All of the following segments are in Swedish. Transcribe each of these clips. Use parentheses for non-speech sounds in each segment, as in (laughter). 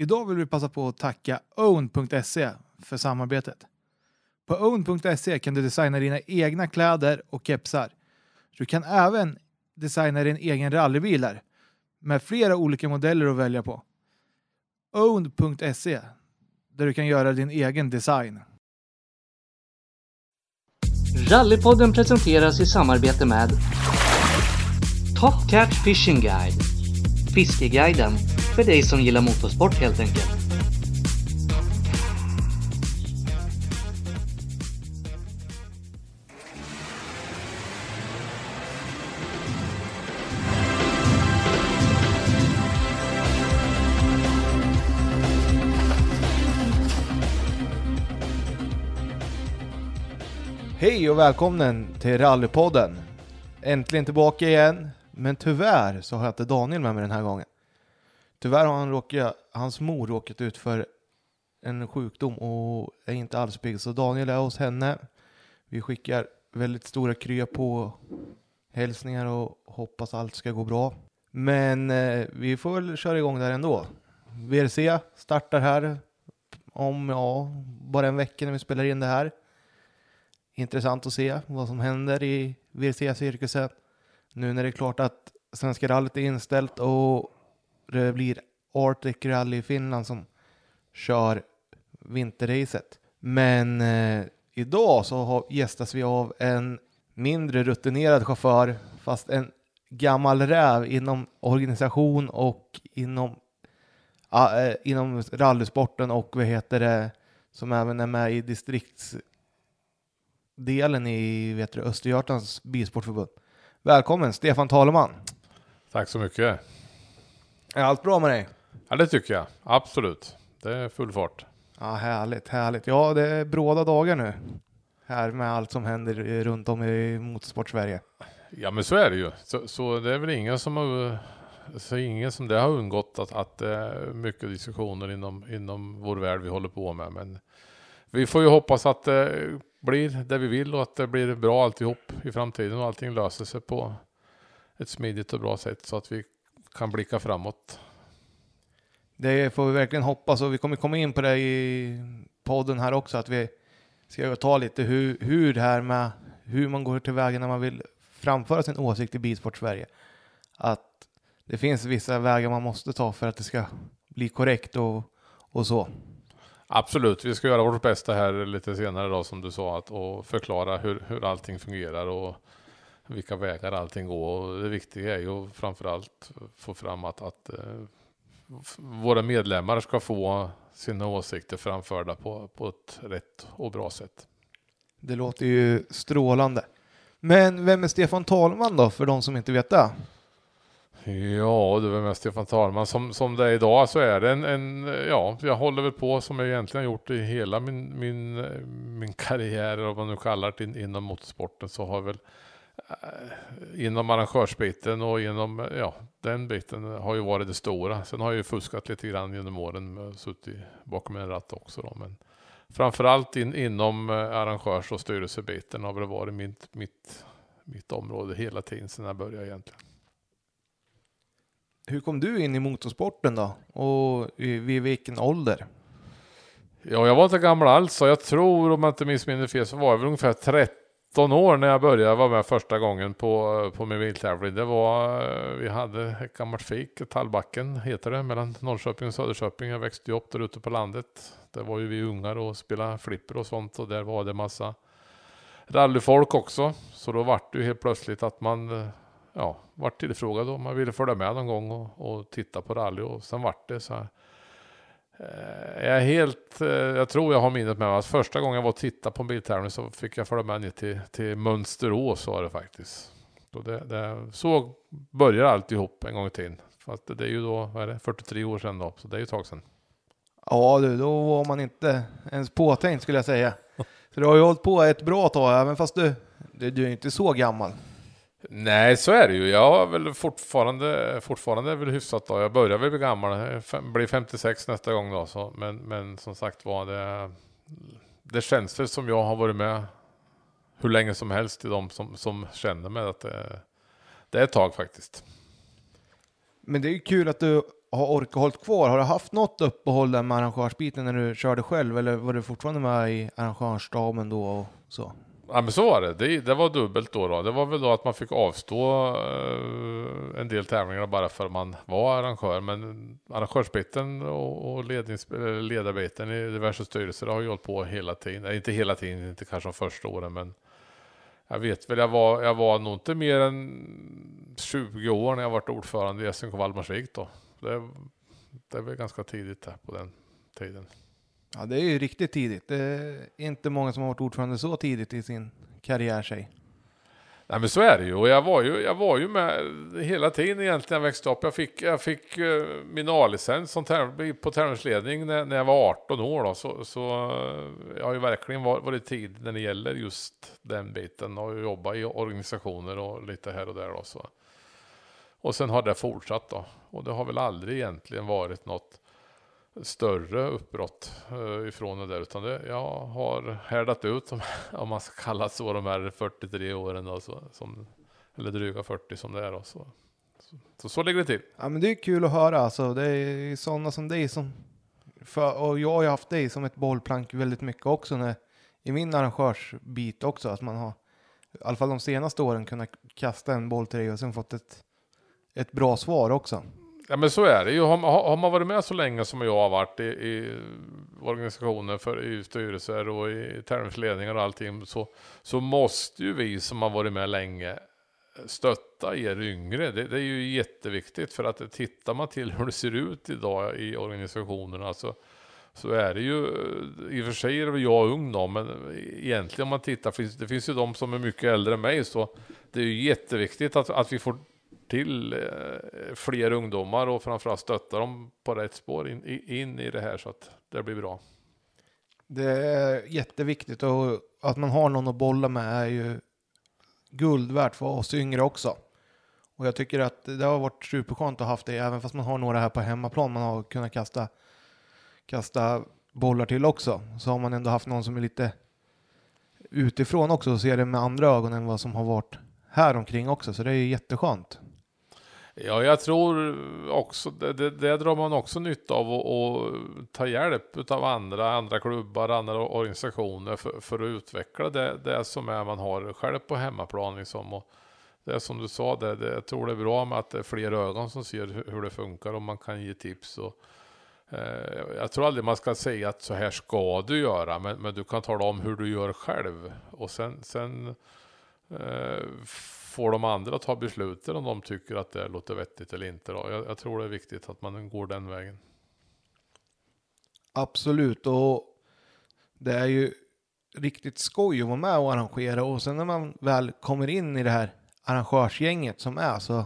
Idag vill vi passa på att tacka own.se för samarbetet. På own.se kan du designa dina egna kläder och kepsar. Du kan även designa din egen rallybil där, med flera olika modeller att välja på. own.se där du kan göra din egen design. Rallypodden presenteras i samarbete med Top Catch Fishing Guide. Fiskeguiden för dig som gillar motorsport helt enkelt. Hej och välkommen till Rallypodden. Äntligen tillbaka igen, men tyvärr så har jag inte Daniel med mig den här gången. Tyvärr har han råkat, hans mor råkat ut för en sjukdom och är inte alls pigg. Så Daniel är hos henne. Vi skickar väldigt stora krya på hälsningar och hoppas allt ska gå bra. Men eh, vi får väl köra igång där ändå. VRC startar här om, ja, bara en vecka när vi spelar in det här. Intressant att se vad som händer i VRC-cirkusen. Nu när det är klart att Svenska rallyt är inställt och det blir Arctic Rally i Finland som kör vinterracet. Men eh, idag så har, gästas vi av en mindre rutinerad chaufför, fast en gammal räv inom organisation och inom, äh, inom rallysporten och vad heter det, som även är med i distriktsdelen i vet du, Östergötlands bilsportförbund. Välkommen Stefan Taleman. Tack så mycket. Är allt bra med dig? Ja, det tycker jag. Absolut. Det är full fart. Ja, härligt, härligt. Ja, det är bråda dagar nu. Här med allt som händer runt om i motorsport-Sverige. Ja, men så är det ju. Så, så det är väl ingen som har så ingen som det har undgått att, att det är mycket diskussioner inom, inom vår värld vi håller på med. Men vi får ju hoppas att det blir det vi vill och att det blir bra alltihop i framtiden och allting löser sig på ett smidigt och bra sätt så att vi kan blicka framåt. Det får vi verkligen hoppas och vi kommer komma in på det i podden här också att vi ska ta lite hur, hur det här med hur man går tillväga när man vill framföra sin åsikt i Bilsport Sverige. Att det finns vissa vägar man måste ta för att det ska bli korrekt och, och så. Absolut, vi ska göra vårt bästa här lite senare då som du sa att, och förklara hur, hur allting fungerar och vilka vägar allting går. Och det viktiga är ju framförallt få fram att, att eh, våra medlemmar ska få sina åsikter framförda på, på ett rätt och bra sätt. Det låter ju strålande. Men vem är Stefan Talman då, för de som inte vet det? Ja, det är med Stefan Talman. Som, som det är idag så är det en, en, ja, jag håller väl på som jag egentligen gjort i hela min, min, min karriär, eller vad man nu kallar det, inom motorsporten, så har väl eh, inom arrangörsbiten och inom, ja, den biten har ju varit det stora. Sen har jag ju fuskat lite grann genom åren, eh, suttit bakom en ratt också då, men framförallt in, inom eh, arrangörs och styrelsebiten har det varit mitt, mitt, mitt område hela tiden sedan jag började egentligen. Hur kom du in i motorsporten då? Och vid vilken ålder? Ja, jag var inte gammal alls. Så jag tror, om jag inte missminner fel, så var jag väl ungefär 13 år när jag började vara med första gången på, på min biltävling. Det var, eh, vi hade ett gammalt fik, Tallbacken heter det, mellan Norrköping och Söderköping. Jag växte ju upp där ute på landet. Där var ju vi ungar och spelade flipper och sånt och där var det massa rallyfolk också. Så då vart det ju helt plötsligt att man eh, ja, vart tillfrågad om man ville följa med någon gång och, och titta på rally och sen vart det så här. Eh, jag är helt, eh, jag tror jag har minnet med mig att första gången jag var och tittade på en biltävling så fick jag följa med ner till, till Mönsterås var det faktiskt. Så, det, det, så börjar alltihop en gång i tiden. Fast det är ju då, vad är det, 43 år sedan då, så det är ju ett tag sedan. Ja du, då var man inte ens påtänkt skulle jag säga. (laughs) Så du har ju hållit på ett bra tag, även fast du, du, du är inte så gammal. Nej, så är det ju. Jag har väl fortfarande, fortfarande är väl hyfsat då. Jag börjar väl bli gammal, blir 56 nästa gång då. Så, men, men som sagt var, det, det känns väl som jag har varit med hur länge som helst till de som, som känner mig att det, det är ett tag faktiskt. Men det är ju kul att du har orkat hållit kvar, har du haft något uppehåll där med arrangörsbiten när du körde själv eller var du fortfarande med i arrangörsstaben då och så? Ja men så var det. det. Det var dubbelt då, då. Det var väl då att man fick avstå eh, en del tävlingar bara för att man var arrangör. Men arrangörsbiten och, och ledarbiten i diverse styrelser har ju hållit på hela tiden. Nej, inte hela tiden, inte kanske de första åren men jag vet väl, jag var, jag var nog inte mer än 20 år när jag varit ordförande i SMK Valdemarsvik då. Det, det var ganska tidigt där på den tiden. Ja, det är ju riktigt tidigt. Det är inte många som har varit ordförande så tidigt i sin karriär, säg. Nej men så är det ju och jag var ju, jag var ju med hela tiden egentligen när jag växte upp. Jag fick, jag fick eh, min A-licens på tävlingsledning när, när jag var 18 år då. Så, så eh, jag har ju verkligen varit, varit tid när det gäller just den biten och jobba i organisationer och lite här och där då. Så. Och sen har det fortsatt då. Och det har väl aldrig egentligen varit något större uppbrott eh, ifrån det där. Utan det, jag har härdat ut, (laughs) om man ska kalla det så, de här 43 åren. Då, så, som, eller dryga 40 som det är. Då, så. Så, så, så ligger det till. Ja, men det är kul att höra. Alltså. Det är sådana som dig som... För, och jag har ju haft dig som ett bollplank väldigt mycket också när, i min arrangörsbit också. Att man har, i alla fall de senaste åren, kunnat kasta en boll till dig och sen fått ett, ett bra svar också. Ja men så är det ju. Har, har man varit med så länge som jag har varit i, i organisationer, för, i styrelser och i tävlingsledningar och allting så, så måste ju vi som har varit med länge stötta er yngre. Det, det, är ju jätteviktigt för att tittar man till hur det ser ut idag i organisationerna så, så är det ju, i och för sig är det väl jag ung då, men egentligen om man tittar, det finns ju de som är mycket äldre än mig, så det är ju jätteviktigt att, att vi får till eh, fler ungdomar och framförallt stötta dem på rätt spår in, in i det här så att det blir bra. Det är jätteviktigt och att man har någon att bolla med är ju guld värt för oss yngre också. Och jag tycker att det har varit superskönt att ha haft det, även fast man har några här på hemmaplan man har kunnat kasta, kasta bollar till också. Så har man ändå haft någon som är lite utifrån också och ser det med andra ögon än vad som har varit här omkring också. Så det är ju jätteskönt. Ja, jag tror också det, det, det drar man också nytta av och ta hjälp av andra, andra klubbar, andra organisationer för, för att utveckla det, det som är man har själv på hemmaplan. Liksom. Och det är som du sa, det, det, jag tror det är bra med att det är fler ögon som ser hur, hur det funkar och man kan ge tips. Och, eh, jag tror aldrig man ska säga att så här ska du göra, men, men du kan tala om hur du gör själv. Och sen, sen eh, får de andra ta besluten om de tycker att det låter vettigt eller inte. Då. Jag, jag tror det är viktigt att man går den vägen. Absolut, och det är ju riktigt skoj att vara med och arrangera och sen när man väl kommer in i det här arrangörsgänget som är så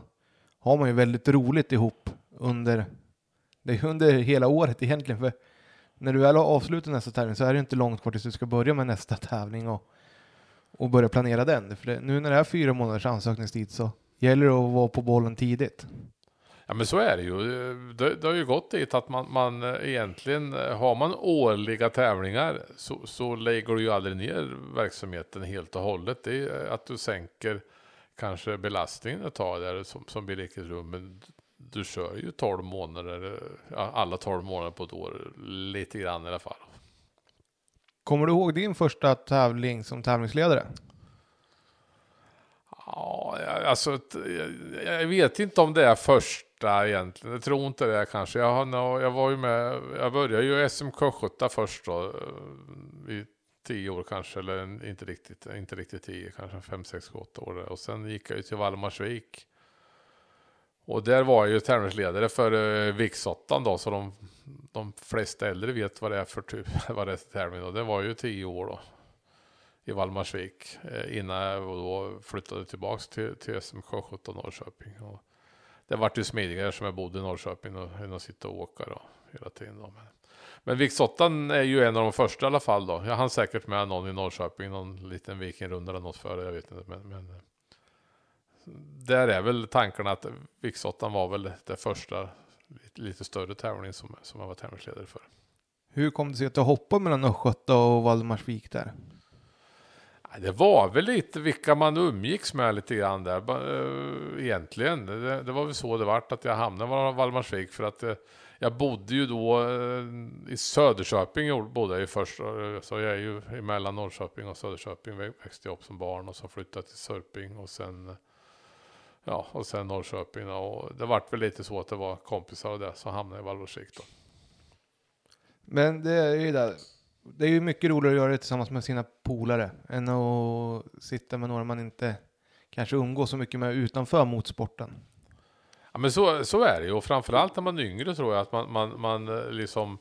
har man ju väldigt roligt ihop under, det är under hela året egentligen för när du väl har avslutat nästa tävling så är det inte långt kvar tills du ska börja med nästa tävling och och börja planera den. För det, nu när det är fyra månaders ansökningstid så gäller det att vara på bollen tidigt. Ja men så är det ju. Det, det har ju gått dit att man, man eh, egentligen, eh, har man årliga tävlingar så, så lägger du ju aldrig ner verksamheten helt och hållet. Det är eh, att du sänker kanske belastningen ett tag där som, som blir riktigt rum. Men du kör ju 12 månader, alla 12 månader på ett år, lite grann i alla fall. Kommer du ihåg din första tävling som tävlingsledare? Ja, alltså jag vet inte om det är första egentligen. Jag tror inte det kanske. Jag, har, jag var ju med, jag började ju SMK 70 först då. Eh, I tio år kanske, eller inte riktigt, inte riktigt tio, kanske fem, sex, åtta år. Och sen gick jag ju till Valdemarsvik. Och där var jag ju tävlingsledare för eh, Viksottan då, så de de flesta äldre vet vad det är för typ, (laughs) vad det är för tävling. Och det var ju tio år då i Valdemarsvik eh, innan jag då flyttade tillbaks till, till SMK 17 Norrköping. Och det vart ju smidigare som jag bodde i Norrköping och, än att sitta och åka då hela tiden. Då. Men, men Viksottan är ju en av de första i alla fall då. Jag hann säkert med någon i Norrköping, någon liten Vikingrunda eller något före, jag vet inte. Men, men där är väl tankarna att Viksottan var väl det första lite, större tävling som, som jag var tävlingsledare för. Hur kom det sig att du hoppade mellan Östgöta och Valdemarsvik där? Det var väl lite vilka man umgicks med lite grann där eh, egentligen. Det, det var väl så det vart att jag hamnade i Valdemarsvik för att eh, jag bodde ju då eh, i Söderköping bodde jag ju först. Så jag är ju emellan Norrköping och Söderköping växte jag upp som barn och så flyttade till Sörping och sen Ja, och sen Norrköping och det vart väl lite så att det var kompisar och det så hamnade i Valdemarsvik då. Men det är ju där. Det är ju mycket roligare att göra det tillsammans med sina polare än att sitta med några man inte kanske umgås så mycket med utanför motorsporten. Ja, men så, så är det ju och framförallt när man är yngre tror jag att man, man, man eh, liksom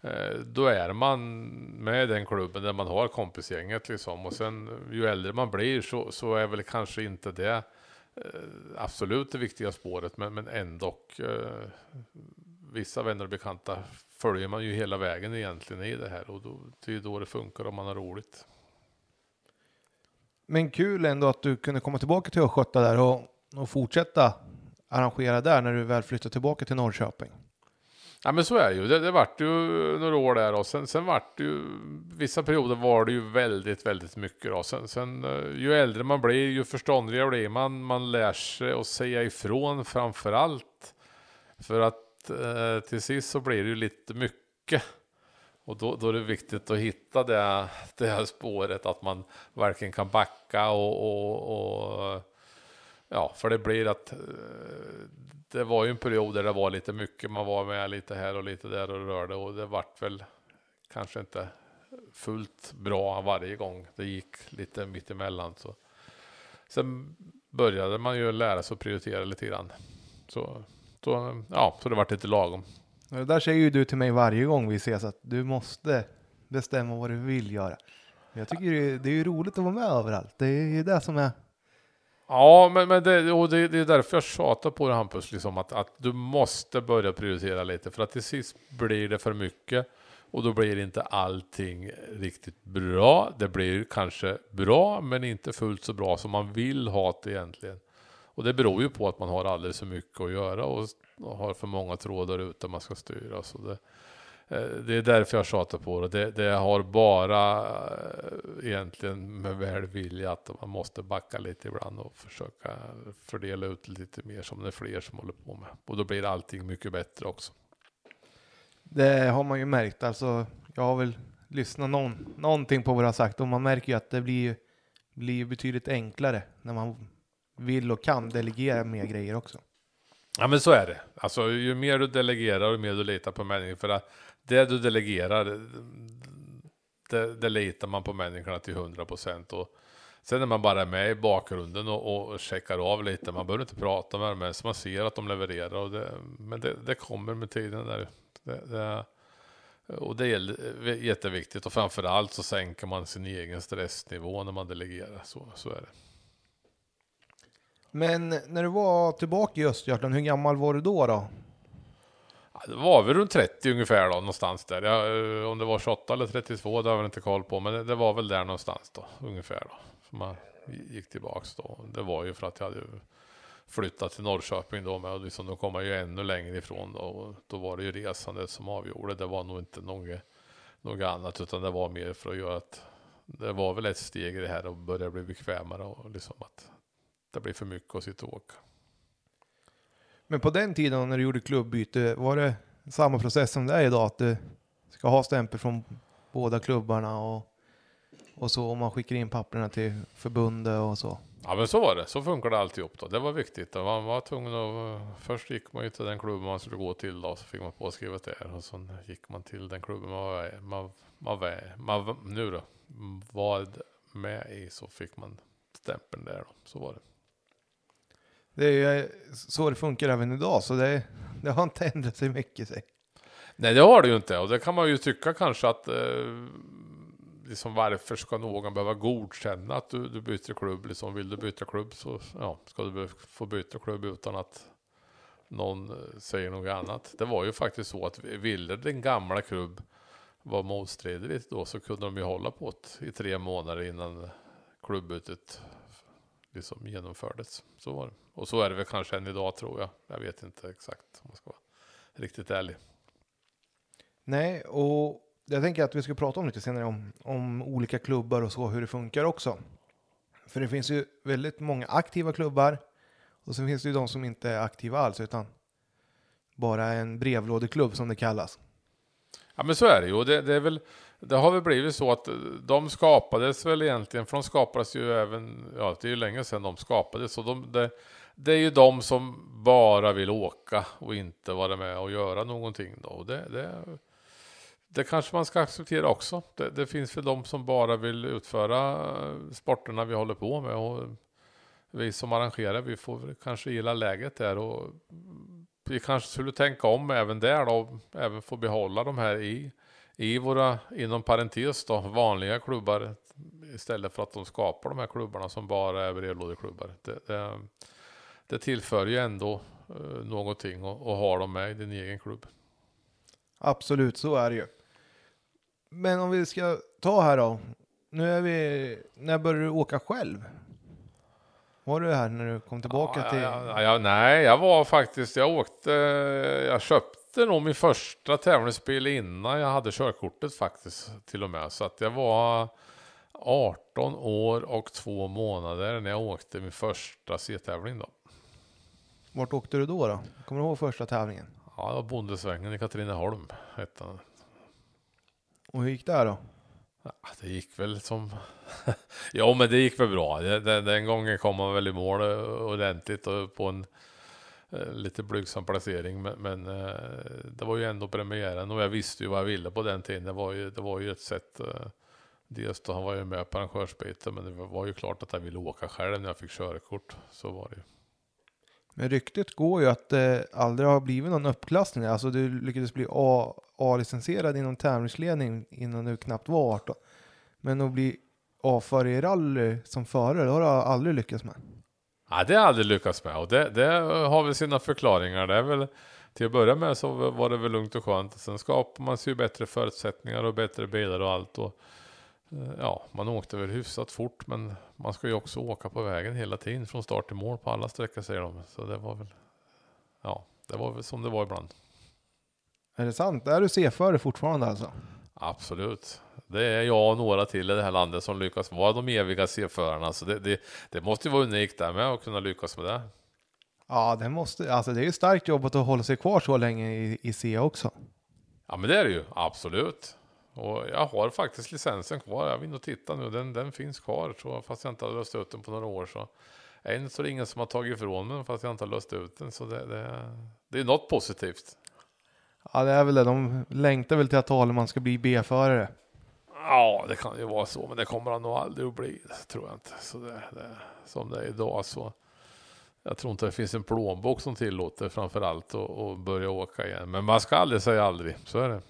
eh, då är man med i den klubben där man har kompisgänget liksom och sen ju äldre man blir så, så är väl kanske inte det Eh, absolut det viktiga spåret men, men ändå eh, vissa vänner och bekanta följer man ju hela vägen egentligen i det här och då, det är då det funkar om man har roligt. Men kul ändå att du kunde komma tillbaka till Östgöta där och, och fortsätta arrangera där när du väl flyttade tillbaka till Norrköping. Ja men så är det ju. Det, det vart ju några år där och sen, sen vart det ju vissa perioder var det ju väldigt, väldigt mycket då. Sen, sen eh, ju äldre man blir ju förståndigare blir man. Man lär sig att säga ifrån framför allt. För att eh, till sist så blir det ju lite mycket. Och då, då är det viktigt att hitta det, det här spåret att man verkligen kan backa och, och, och ja, för det blir att eh, det var ju en period där det var lite mycket. Man var med lite här och lite där och rörde och det vart väl kanske inte fullt bra varje gång. Det gick lite mitt emellan. Så. Sen började man ju lära sig att prioritera lite grann. Så, så, ja, så det vart lite lagom. Det där säger ju du till mig varje gång vi ses att du måste bestämma vad du vill göra. Jag tycker det är ju roligt att vara med överallt. Det är ju det som är Ja, men, men det, och det, det är därför jag tjatar på det Hampus, liksom att, att du måste börja prioritera lite för att till sist blir det för mycket och då blir inte allting riktigt bra. Det blir kanske bra, men inte fullt så bra som man vill ha det egentligen. Och det beror ju på att man har alldeles för mycket att göra och, har för många trådar ute man ska styra. Så det, det är därför jag tjatar på det. det. Det har bara eh, egentligen med välvilja att man måste backa lite ibland och försöka fördela ut lite mer som det är fler som håller på med. Och då blir allting mycket bättre också. Det har man ju märkt. Alltså, jag har väl lyssnat någon, någonting på vad du har sagt och man märker ju att det blir, blir betydligt enklare när man vill och kan delegera mer grejer också. Ja men så är det. Alltså ju mer du delegerar och mer du litar på människor. För att det du delegerar, det, det litar man på människorna till 100 procent. Sen är man bara med i bakgrunden och, och checkar av lite. Man behöver inte prata med dem, ens, man ser att de levererar. Och det, men det, det kommer med tiden. Där. Det, det, och det är jätteviktigt och framförallt så sänker man sin egen stressnivå när man delegerar. Så, så är det. Men när du var tillbaka i Östergötland, hur gammal var du då? då? Det var väl runt 30 ungefär då, någonstans där. Jag, om det var 28 eller 32, det har jag inte koll på. Men det, det, var väl där någonstans då, ungefär då. Som man gick tillbaks då. Det var ju för att jag hade flyttat till Norrköping då med. Och liksom, då kom man ju ännu längre ifrån då. Och då var det ju resandet som avgjorde. Det var nog inte något, något annat, utan det var mer för att göra att det var väl ett steg i det här och börja bli bekvämare och liksom att det blir för mycket att sitta och åka. Men på den tiden när du gjorde klubbyte, var det samma process som det är idag? Att du ska ha stämpel från båda klubbarna och, och så om man skickar in papperna till förbundet och så? Ja men så var det, så funkar det alltihop då. Det var viktigt. Man var tvungen att, först gick man ju till den klubben man skulle gå till då, så fick man påskrivet där. Och sen gick man till den klubben man var, man, man, var, man nu då, var med i så fick man stämpeln där då. Så var det. Det är ju eh, så det funkar även idag, så det, det har inte ändrat sig mycket. Sig. Nej, det har det ju inte. Och det kan man ju tycka kanske att eh, liksom varför ska någon behöva godkänna att du, du byter klubb? Liksom, vill du byta klubb så ja, ska du få byta klubb utan att någon eh, säger något annat. Det var ju faktiskt så att ville den gamla klubb var motstridigt då så kunde de ju hålla på det i tre månader innan klubbytet liksom genomfördes. Så var det. Och så är det väl kanske än idag tror jag. Jag vet inte exakt om man ska vara riktigt ärlig. Nej, och jag tänker att vi ska prata om lite senare om, om olika klubbar och så, hur det funkar också. För det finns ju väldigt många aktiva klubbar och sen finns det ju de som inte är aktiva alls utan bara en brevlådeklubb som det kallas. Ja men så är det ju. Det, det, är väl, det har väl blivit så att eh, de skapades väl egentligen, för de skapades ju även, ja det är ju länge sedan de skapades. Så de, det, det är ju de som bara vill åka och inte vara med och göra någonting. Då. Och det, det, det kanske man ska acceptera också. Det, det finns väl de som bara vill utföra eh, sporterna vi håller på med. Och vi som arrangerar, vi får kanske gilla läget där. Och vi kanske skulle tänka om även där då, även få behålla de här i, i våra, inom parentes då, vanliga klubbar istället för att de skapar de här klubbarna som bara är brevlådeklubbar. Det, det, det tillför ju ändå uh, någonting och, och ha dem med i din egen klubb. Absolut, så är det ju. Men om vi ska ta här då. Nu är vi, när började du åka själv? Var du här när du kom tillbaka ja, till? Ja, ja, nej, jag var faktiskt, jag åkte, jag köpte nog min första tävlingsbil innan jag hade körkortet faktiskt till och med. Så att jag var 18 år och två månader när jag åkte min första C-tävling då. Vart åkte du då? då? Kommer du ihåg första tävlingen? Ja, det var Bondesvängen i Katrineholm. Hette den. Och hur gick det här då? Ja, det gick väl som... (laughs) ja, men det gick väl bra. Den, den gången kom man väl i mål ordentligt och på en eh, Eh, lite blygsam placering. Men, men eh, det var ju ändå premiären och jag visste ju vad jag ville på den tiden. Det var ju, det var ju ett sätt. Eh, dels då han var ju med på arrangörsbiten, men det var ju klart att jag ville åka själv när jag fick körkort. Så var det ju. Men ryktet går ju att det aldrig har blivit någon uppklassning. Alltså du lyckades bli A-licensierad inom tävlingsledning innan du knappt var 18. Men att bli A-förare i rally som förare, det har du aldrig lyckats med. Ja, det har jag aldrig lyckats med och det, det har väl sina förklaringar. Det är väl till att börja med så var det väl lugnt och skönt. Sen skapar man sig ju bättre förutsättningar och bättre bilar och allt. Och Eh, ja, man åkte väl hyfsat fort, men man ska ju också åka på vägen hela tiden från start till mål på alla sträckor säger de. Så det var väl, ja, det var väl som det var ibland. Är det sant? Är du C-förare fortfarande alltså? Absolut. Det är jag och några till i det här landet som lyckas vara de eviga C-förarna. Så det, det, det, måste ju vara unikt där med att kunna lyckas med det. Ja, det måste, alltså det är ju starkt jobbat att hålla sig kvar så länge i, i C också. Ja, men det är det ju. Absolut. Och jag har faktiskt licensen kvar. Jag vill nog titta nu. Den, den finns kvar så fast jag inte har löst ut den på några år. Så än så är det ingen som har tagit ifrån mig fast jag inte har löst ut den. Så det, det, det är något positivt. Ja, det är väl det. De längtar väl till att man ska bli B-förare. Ja, det kan ju vara så, men det kommer han nog aldrig att bli. Tror jag inte. Så det, det, som det är idag så. Jag tror inte det finns en plånbok som tillåter framför allt att börja åka igen. Men man ska aldrig säga aldrig. Så är det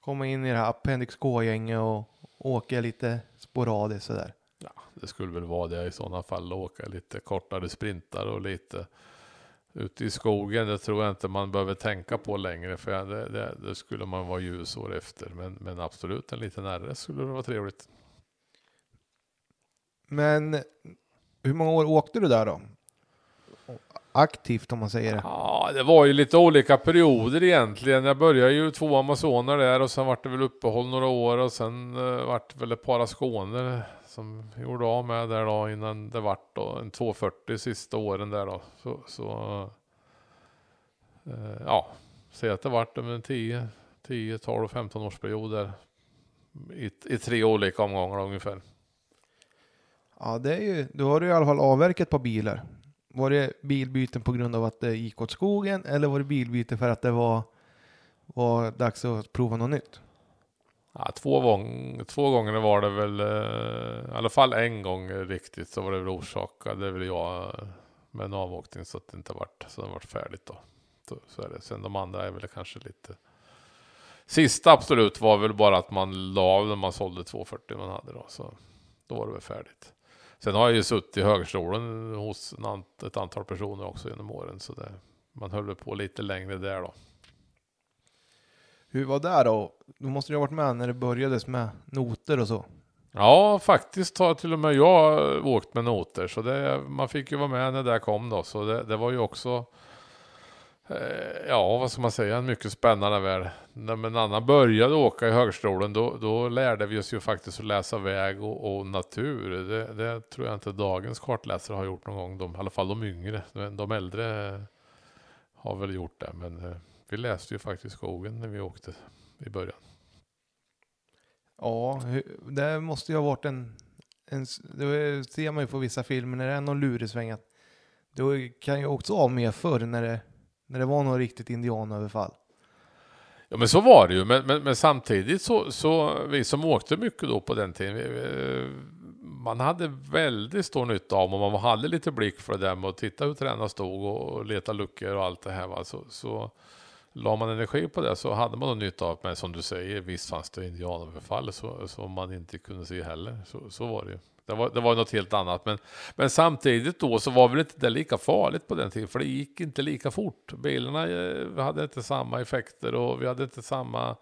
komma in i det här Appendix K-gänget och åka lite sporadiskt sådär. Ja, det skulle väl vara det i sådana fall. Åka lite kortare sprintar och lite ute i skogen. Det tror jag inte man behöver tänka på längre. För det, det, det skulle man vara ljusår efter. Men, men absolut en liten RS skulle det vara trevligt. Men hur många år åkte du där då? aktivt om man säger det? Ja, det var ju lite olika perioder egentligen. Jag började ju två Amazoner där och sen vart det väl uppehåll några år och sen uh, vart det väl ett par Skåner som gjorde av med där då innan det vart då en 240 sista åren där då. Så, så eh, ja, säg att det vart en 10, 10, 12, 15 årsperioder i, i tre olika omgångar ungefär. Ja, det är ju, då har du i alla fall avverkat på bilar. Var det bilbyten på grund av att det gick åt skogen eller var det bilbyte för att det var, var dags att prova något nytt? Ja, två, gång, två gånger var det väl, eh, i alla fall en gång riktigt så var det väl orsakade väl jag med en avåkning så att det inte vart, så det vart färdigt då. Så är det. Sen de andra är väl kanske lite Sista absolut var väl bara att man la av när man sålde 240 man hade då. Så då var det väl färdigt. Sen har jag ju suttit i högstolen hos ett antal personer också genom åren. Så det, man höll på lite längre där då. Hur var det då? Då måste du ha varit med när det börjades med noter och så. Ja, faktiskt har till och med jag eh, åkt med noter. Så det, man fick ju vara med när det kom då. Så det, det var ju också Eh, ja, vad ska man säga, en mycket spännande värld. När en annan började åka i högstolen då, då lärde vi oss ju faktiskt att läsa väg och, och natur. Det, det, tror jag inte dagens kartläsare har gjort någon gång, de, i alla fall de yngre. De, de äldre eh, har väl gjort det, men eh, vi läste ju faktiskt skogen när vi åkte i början. Ja, det måste ju ha varit en, en det ser man ju på vissa filmer när det är någon lurig sväng att det kan ju också av mer förr när det när det var något riktigt indianöverfall. Ja men så var det ju, men, men, men, samtidigt så, så vi som åkte mycket då på den tiden, vi, man hade väldigt stor nytta av och man hade lite blick för det där med att titta hur tränarna stod och leta luckor och allt det här. Va? Så, så la man energi på det så hade man nog nytta av, men som du säger, visst fanns det indianöverfall som man inte kunde se heller. Så, så var det ju. Det var, det var något helt annat. Men, men samtidigt då så var väl inte det lika farligt på den tiden. För det gick inte lika fort. Bilarna eh, hade inte samma effekter och vi hade inte samma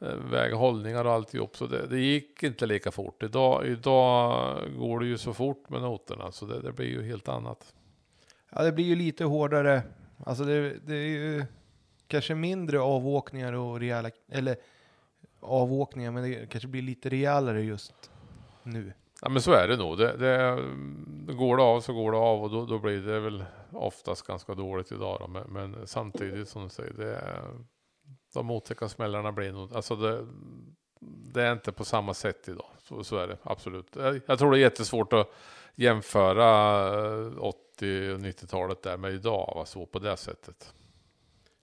eh, väghållningar och alltihop. Så det, det gick inte lika fort. Idag, idag går det ju så fort med noterna. Så det, det blir ju helt annat. Ja, det blir ju lite hårdare. Alltså det, det är ju kanske mindre avåkningar och rejäla, eller avåkningar, men det kanske blir lite rejälare just nu. Ja men så är det nog. Det, det, går det av så går det av och då, då blir det väl oftast ganska dåligt idag. Då. Men, men samtidigt som du säger, det, de otäcka smällarna blir nog, alltså det, det är inte på samma sätt idag. Så, så är det absolut. Jag, jag tror det är jättesvårt att jämföra eh, 80 och 90-talet där med idag, alltså på det sättet.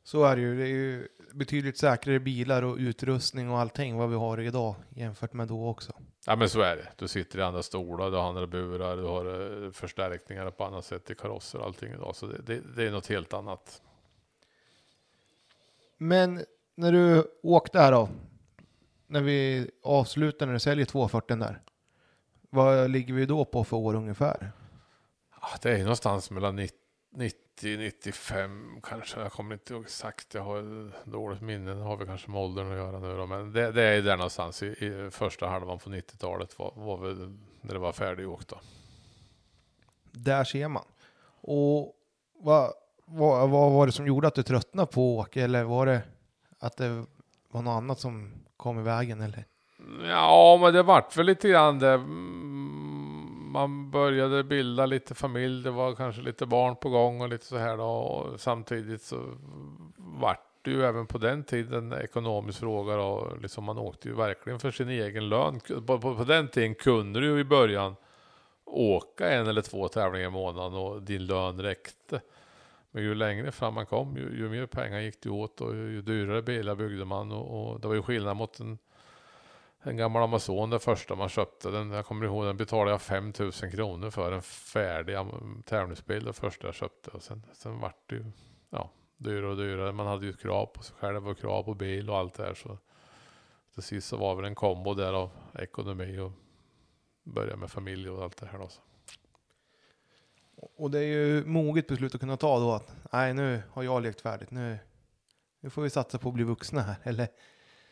Så är det ju. Det är ju betydligt säkrare bilar och utrustning och allting vad vi har idag jämfört med då också. Ja men så är det. Du sitter i andra stolar, du har andra burar, du har eh, förstärkningar på annat sätt i karosser och allting idag. Så det, det, det är något helt annat. Men när du åkte här då, när vi avslutar när du säljer 240 där. Vad ligger vi då på för år ungefär? Det är någonstans mellan 90 90-95 kanske. Jag kommer inte ihåg exakt. Jag har dåligt minne. Det har vi kanske med åldern att göra nu då. Men det, det är där någonstans i, i första halvan på 90-talet var, var väl när det var färdigåkt då. Där ser man. Och vad, vad, vad var det som gjorde att du tröttnade på att åka? Eller var det att det var något annat som kom i vägen? Eller? Ja, men det vart väl lite grann det man började bilda lite familj, det var kanske lite barn på gång och lite så här då. Och samtidigt så vart det ju även på den tiden en ekonomisk fråga då. Liksom man åkte ju verkligen för sin egen lön. På, på, på den tiden kunde du ju i början åka en eller två tävlingar i månaden och din lön räckte. Men ju längre fram man kom, ju, ju mer pengar gick det åt och ju, ju dyrare bilar byggde man och, och det var ju skillnad mot en en gammal Amazon, den första man köpte. Den, jag kommer ihåg, den betalade jag 5000 kronor för. En färdig tävlingsbil, det första jag köpte. Och sen, sen vart det ju ja, dyrare och dyrare. Man hade ju krav på sig själv och krav på bil och allt det här. Så till sist så var väl en kombo där av ekonomi och börja med familj och allt det här. Då. Och det är ju moget beslut att kunna ta då att nej, nu har jag lekt färdigt. Nu, nu får vi satsa på att bli vuxna här. Eller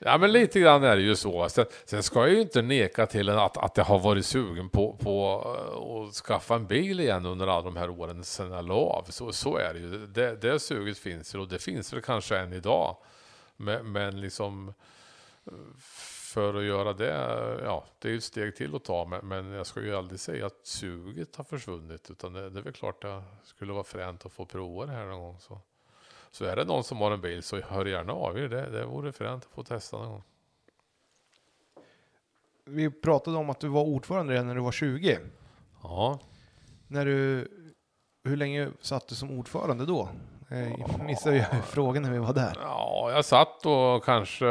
Ja men lite grann är det ju så. Sen, sen ska jag ju inte neka till att, att jag har varit sugen på, på eh, att skaffa en bil igen under alla de här åren sen jag la av. Så, så är det ju. Det, det suget finns ju och det finns väl kanske än idag. Men, men liksom eh, för att göra det, eh, ja det är ju ett steg till att ta. Men, men jag ska ju aldrig säga att suget har försvunnit. Utan det, det är väl klart det skulle vara fränt att få prova det här någon gång. Så. Så är det någon som har en bil så hör gärna av er. Det, det vore fränt att få testa någon gång. Vi pratade om att du var ordförande redan när du var 20. Ja. När du, hur länge satt du som ordförande då? Jag missade ju (laughs) frågan när vi var där. Ja, jag satt då kanske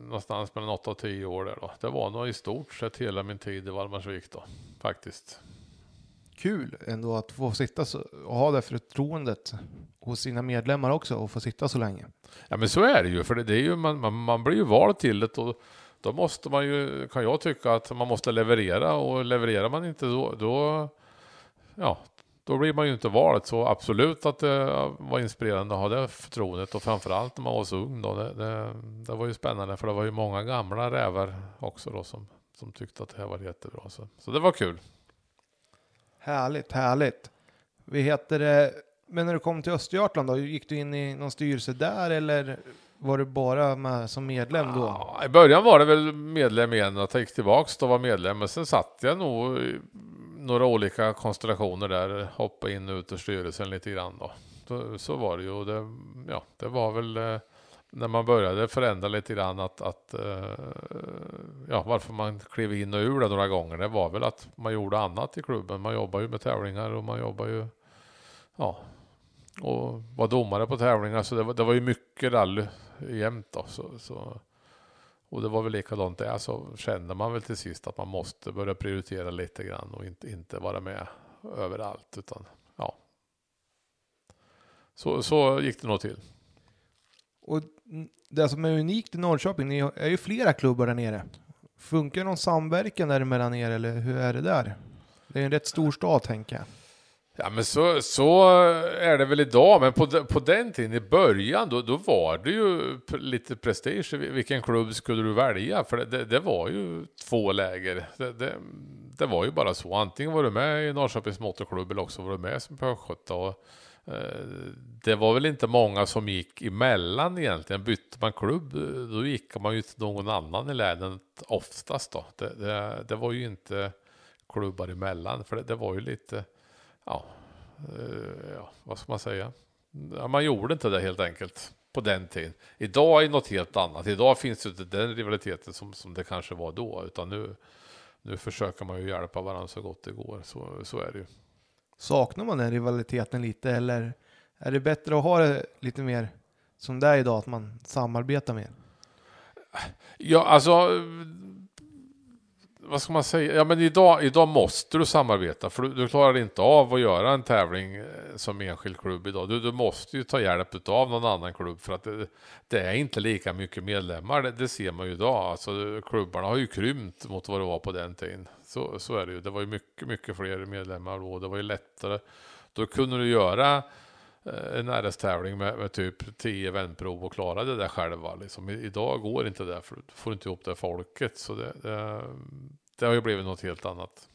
någonstans mellan 8 och 10 år där då. Det var nog i stort sett hela min tid i Valdemarsvik då, faktiskt kul ändå att få sitta och ha det förtroendet hos sina medlemmar också och få sitta så länge. Ja men så är det ju, för det, det är ju, man, man, man, blir ju vald till det och då måste man ju, kan jag tycka att man måste leverera och levererar man inte då, då ja, då blir man ju inte vald. Så absolut att det var inspirerande att ha det förtroendet och framförallt när man var så ung då. Det, det, det var ju spännande för det var ju många gamla rävar också då som, som tyckte att det här var jättebra. Så, så det var kul. Härligt, härligt. Vi heter men när du kom till Östergötland då, gick du in i någon styrelse där eller var du bara med som medlem då? Ja, I början var det väl medlem igen, och jag gick tillbaks då var medlem, men sen satt jag nog i några olika konstellationer där, hoppa in och ut ur styrelsen lite grann då. Så, så var det ju, och det, ja, det var väl eh, när man började förändra lite grann att, att eh, ja, varför man klev in och ur det några gånger, det var väl att man gjorde annat i klubben. Man jobbar ju med tävlingar och man jobbar ju, ja, och var domare på tävlingar, så det var, det var ju mycket rally jämt då. Så, så, och det var väl likadant där, så kände man väl till sist att man måste börja prioritera lite grann och inte, inte vara med överallt, utan ja. Så, så gick det nog till. Och det som är unikt i Norrköping, ni är ju flera klubbar där nere. Funkar någon samverkan däremellan er eller hur är det där? Det är en rätt stor stad tänker jag. Ja men så, så är det väl idag, men på, på den tiden i början då, då var det ju lite prestige. Vilken klubb skulle du välja? För det, det var ju två läger. Det, det, det, var ju bara så. Antingen var du med i Norrköpings motorklubb eller också var du med som Pöskötta. Och, eh, det var väl inte många som gick emellan egentligen. Bytte man klubb då gick man ju till någon annan i länet oftast då. Det, det, det var ju inte klubbar emellan för det, det var ju lite ja, eh, ja, vad ska man säga? Ja, man gjorde inte det helt enkelt på den tiden. Idag är något helt annat. Idag finns det inte den rivaliteten som, som det kanske var då, utan nu, nu försöker man ju hjälpa varandra så gott det går. Så, så är det ju. Saknar man den rivaliteten lite eller är det bättre att ha det lite mer som det är idag, att man samarbetar mer? Ja, alltså vad ska man säga? Ja, men idag, idag måste du samarbeta för du, du klarar inte av att göra en tävling eh, som enskild klubb idag. Du, du måste ju ta hjälp av någon annan klubb för att det, det är inte lika mycket medlemmar. Det, det, ser man ju idag. Alltså, klubbarna har ju krympt mot vad det var på den tiden. Så, så är det ju. Det var ju mycket, mycket fler medlemmar då. Det var ju lättare. Då kunde du göra Eh, en RS-tävling med, med, typ 10 vändprov och klara det där själva. Liksom. Idag går inte det för du får inte ihop det folket. Så det, det, det har ju blivit något helt annat.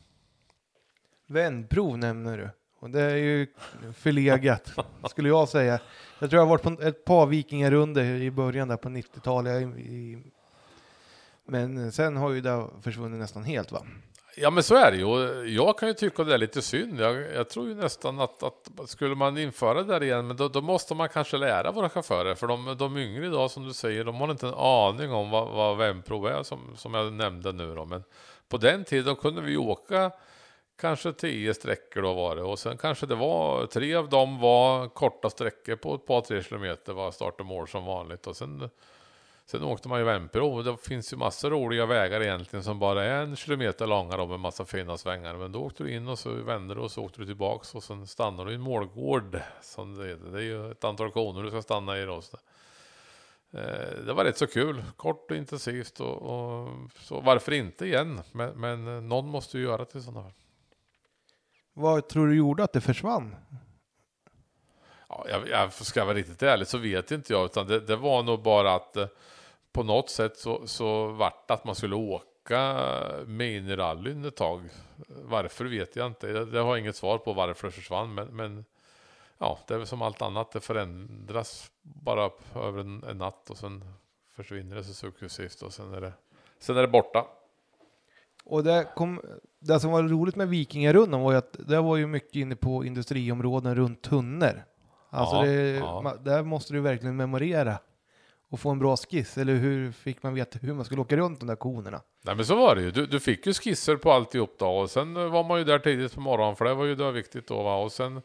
Vändprov nämner du. Och det är ju förlegat, skulle jag säga. Jag tror jag har varit på ett par vikingarunder i början där på 90-talet. Men sen har ju det försvunnit nästan helt va? Ja men så är det ju. Jag kan ju tycka det är lite synd. Jag, jag tror ju nästan att, att, skulle man införa det där igen, men då, då, måste man kanske lära våra chaufförer. För de, de yngre idag som du säger, de har inte en aning om vad, vad vänprov är som, som jag nämnde nu då. Men på den tiden kunde vi åka kanske tio sträckor då var det och sen kanske det var tre av dem var korta sträckor på ett par tre kilometer var start och mål som vanligt och sen Sen åkte man ju vänprov. Det finns ju massor roliga vägar egentligen som bara är en kilometer långa då med massa fina svängar. Men då åkte du in och så vände du och så åkte du tillbaks och sen stannade du i en målgård. Som det, det är ju ett antal koner du ska stanna i då. Så Eh, det var rätt så kul, kort och intensivt och, och så varför inte igen? Men, men någon måste ju göra det i sådana fall. Vad tror du gjorde att det försvann? Ja, jag, jag ska vara riktigt ärlig så vet inte jag, utan det, det var nog bara att eh, på något sätt så, så vart det att man skulle åka minirallyn ett tag. Varför vet jag inte. Det, det har jag inget svar på varför det försvann, men, men ja, det är väl som allt annat, det förändras bara över en, en natt och sen försvinner det så successivt och sen är det, sen är det borta. Och det, kom, det som var roligt med Vikingarundan var ju att det var ju mycket inne på industriområden runt tunnor. Alltså Ja, det, ja. ma- där måste du verkligen memorera och få en bra skiss. Eller hur fick man veta hur man skulle åka runt de där konerna? Nej men så var det ju. Du, du fick ju skisser på alltihop då och sen eh, var man ju där tidigt på morgonen för det var ju då viktigt då va? och sen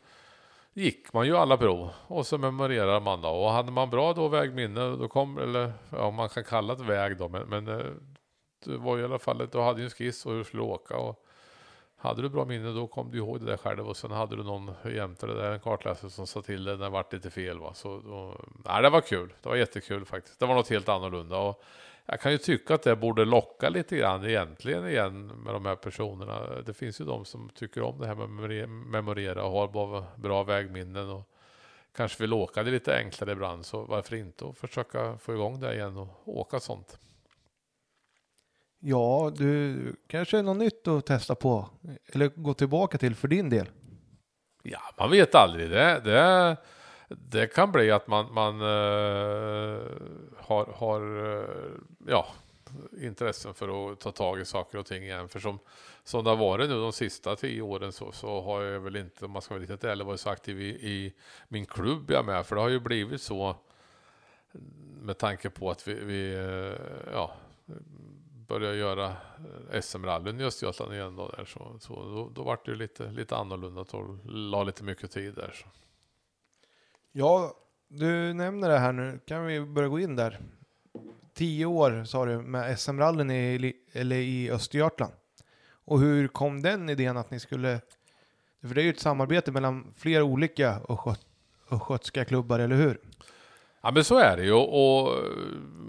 gick man ju alla prov och så memorerade man då och hade man bra då vägminne då kom eller ja man kan kalla det väg då men, men eh, det var ju i alla fall du hade ju en skiss och hur du skulle åka och hade du bra minne då kom du ihåg det där själv och sen hade du någon jämte det där en kartläsare som sa till dig när det vart lite fel va så då, nej, det var kul det var jättekul faktiskt det var något helt annorlunda och jag kan ju tycka att det borde locka lite grann egentligen igen med de här personerna. Det finns ju de som tycker om det här med att memorera och har bra, bra vägminnen och kanske vill åka det lite enklare ibland. Så varför inte och försöka få igång det igen och åka sånt. Ja, du kanske är något nytt att testa på eller gå tillbaka till för din del. Ja, man vet aldrig. Det, det, det kan bli att man, man uh, har, har uh, ja, intressen för att ta tag i saker och ting igen. För som, som det har varit nu de sista tio åren så, så har jag väl inte, om man ska vara riktigt ärlig, varit så aktiv i, i min klubb jag med. För det har ju blivit så med tanke på att vi, vi uh, ja, började göra eh, SM-rallyn i Östergötland igen då, där, så, så då, då var det ju lite, lite annorlunda och la lite mycket tid där. Så. Ja, du nämner det här nu. Kan vi börja gå in där? Tio år sa du med SM-rallyn i, eller i Östergötland. Och hur kom den idén att ni skulle... För det är ju ett samarbete mellan flera olika östgötska klubbar, eller hur? Ja men så är det ju och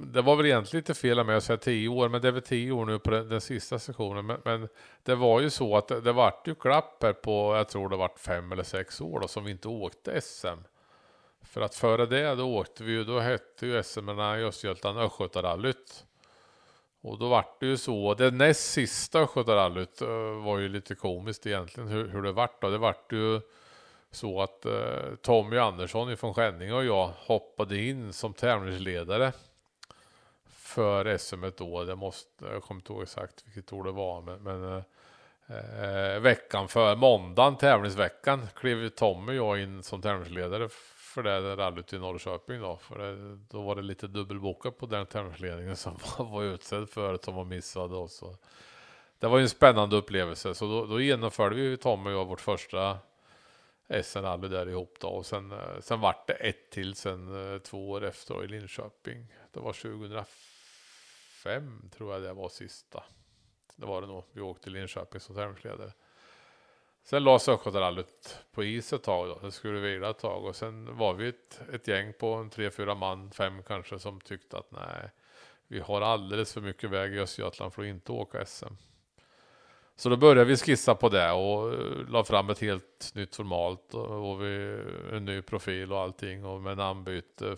det var väl egentligen lite fel av mig att säga tio år men det är väl tio år nu på den, den sista sessionen. Men, men, det var ju så att det, det vart ju glapp här på, jag tror det vart fem eller sex år då som vi inte åkte SM. För att före det då åkte vi ju, då hette ju SM i Östergötland Östgötarallyt. Och då vart det ju så, det näst sista Östgötarallyt eh, var ju lite komiskt egentligen hur, hur det vart då. Det vart ju så att eh, Tommy Andersson från Skänninge och jag hoppade in som tävlingsledare för SM då. Det måste, jag kommer inte ihåg exakt vilket år det var, men, men eh, eh veckan för måndagen, tävlingsveckan, klev Tommy och jag in som tävlingsledare för det rallyt i Norrköping då. För det, då var det lite dubbelbokat på den tävlingsledningen som (laughs) var utsedd för som var missad. Och så. Det var ju en spännande upplevelse. Så då, då genomförde vi Tommy och jag vårt första SN-rally där ihop då. Och sen, eh, sen vart det ett till sen eh, två år efter i Linköping. Det var 2005 tror jag det var sista. Det var det nog. Vi åkte till Linköping som tävlingsledare. Sen lades Östgötarallyt på is ett tag då. Det skulle vila ett tag och sen var vi ett, ett gäng på en tre, fyra man, fem kanske, som tyckte att nej, vi har alldeles för mycket väg i Östergötland för att inte åka SM. Så då började vi skissa på det och eh, la fram ett helt nytt format och, vi, en ny profil och allting och med namnbyte.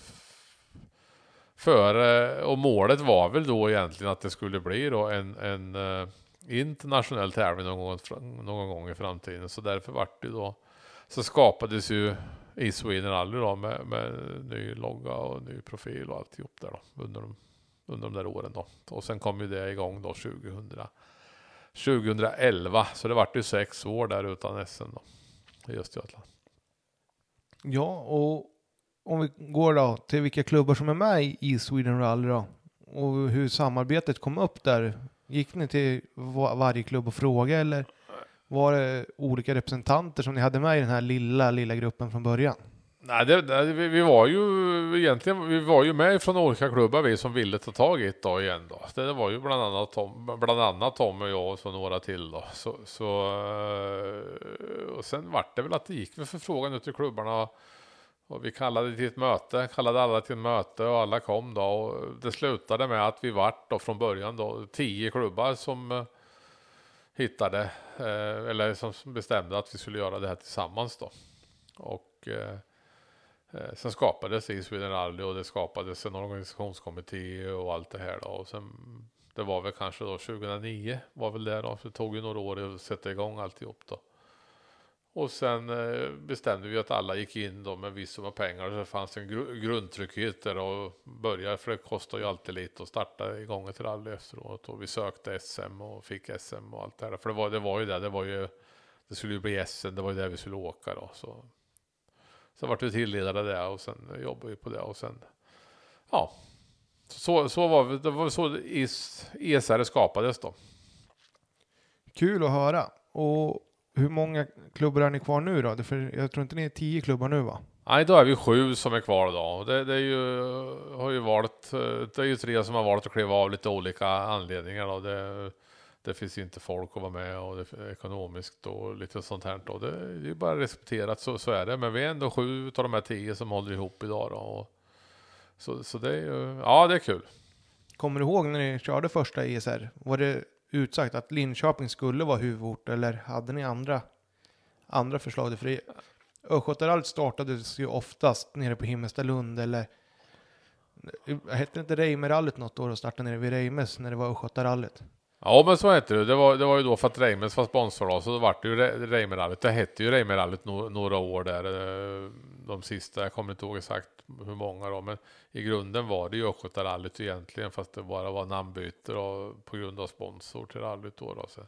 Före och målet var väl då egentligen att det skulle bli då en, en eh, internationell tävling någon gång, någon gång i framtiden. Så därför vart det då, så skapades ju i Sweden Rally då med, med ny logga och ny profil och alltihop där då under de, under de där åren då. Och sen kom ju det igång då 2000, 2011. Så det vart ju sex år där utan SM då i Östergötland. Ja, och om vi går då till vilka klubbar som är med i Sweden Rally då och hur samarbetet kom upp där Gick ni till varje klubb och frågade eller var det olika representanter som ni hade med i den här lilla, lilla gruppen från början? Nej, det, det, vi, vi, var ju egentligen, vi var ju med från olika klubbar vi som ville ta tag i ett då igen då. Det, var ju bland annat Tom, bland annat Tom och jag och så några till då. Så, så eh, och sen vart det väl att det gick för förfrågan ut till klubbarna och vi kallade till ett möte, kallade alla till ett möte och alla kom då. Och det slutade med att vi vart då från början då tio klubbar som eh, hittade, eh, eller som bestämde att vi skulle göra det här tillsammans då. Och Eh, sen skapades i Sweden Rally och det skapades en organisationskommitté och allt det här då. Och sen, det var väl kanske då 2009 var väl det då, för det tog ju några år att sätta igång alltihop då. Och sen eh, bestämde vi att alla gick in då med viss summa pengar. och Så det fanns en gr grundtrygghet där och börja för det kostar ju alltid lite att starta igång ett rally efteråt. Och vi sökte SM och fick SM och allt det här. För det var, det var ju det, det var ju, det skulle ju bli SM, det var ju där vi skulle åka då. Så, så vart vi tilldelade det och sen jobbade vi på det och sen, ja. Så, så var det, det var så ESR skapades då. Kul att höra. Och hur många klubbar är ni kvar nu då? För jag tror inte ni är tio klubbar nu va? Nej, då är vi sju som är kvar då. Det, det är ju, har ju valt, det är ju tre som har valt att kliva av lite olika anledningar då. Det, det finns inte folk att vara med och det är ekonomiskt och lite sånt här då. Det, är är bara respekterat, så, så är det. Men vi är ändå sju av de här tio som håller ihop idag då. Och så, så det är ju, ja det är kul. Kommer du ihåg när ni körde första ESR? Var det utsagt att Linköping skulle vara huvudort eller hade ni andra, andra förslag? För Östgötarallyt startades ju oftast nere på Himmelstalund eller hette inte Reimerallyt något år och startade nere vid Reimes när det var Östgötarallyt? Ja men så hette det. Det var, det var ju då för att Reimers var sponsor då, så då vart det ju Reimerrallyt. Det hette ju Reimerrallyt no, några år där. Eh, de sista, jag kommer inte ihåg exakt hur många då, men i grunden var det ju Östgötarallyt egentligen, fast det bara var namnbyte då, på grund av sponsor till rallyt då. då så.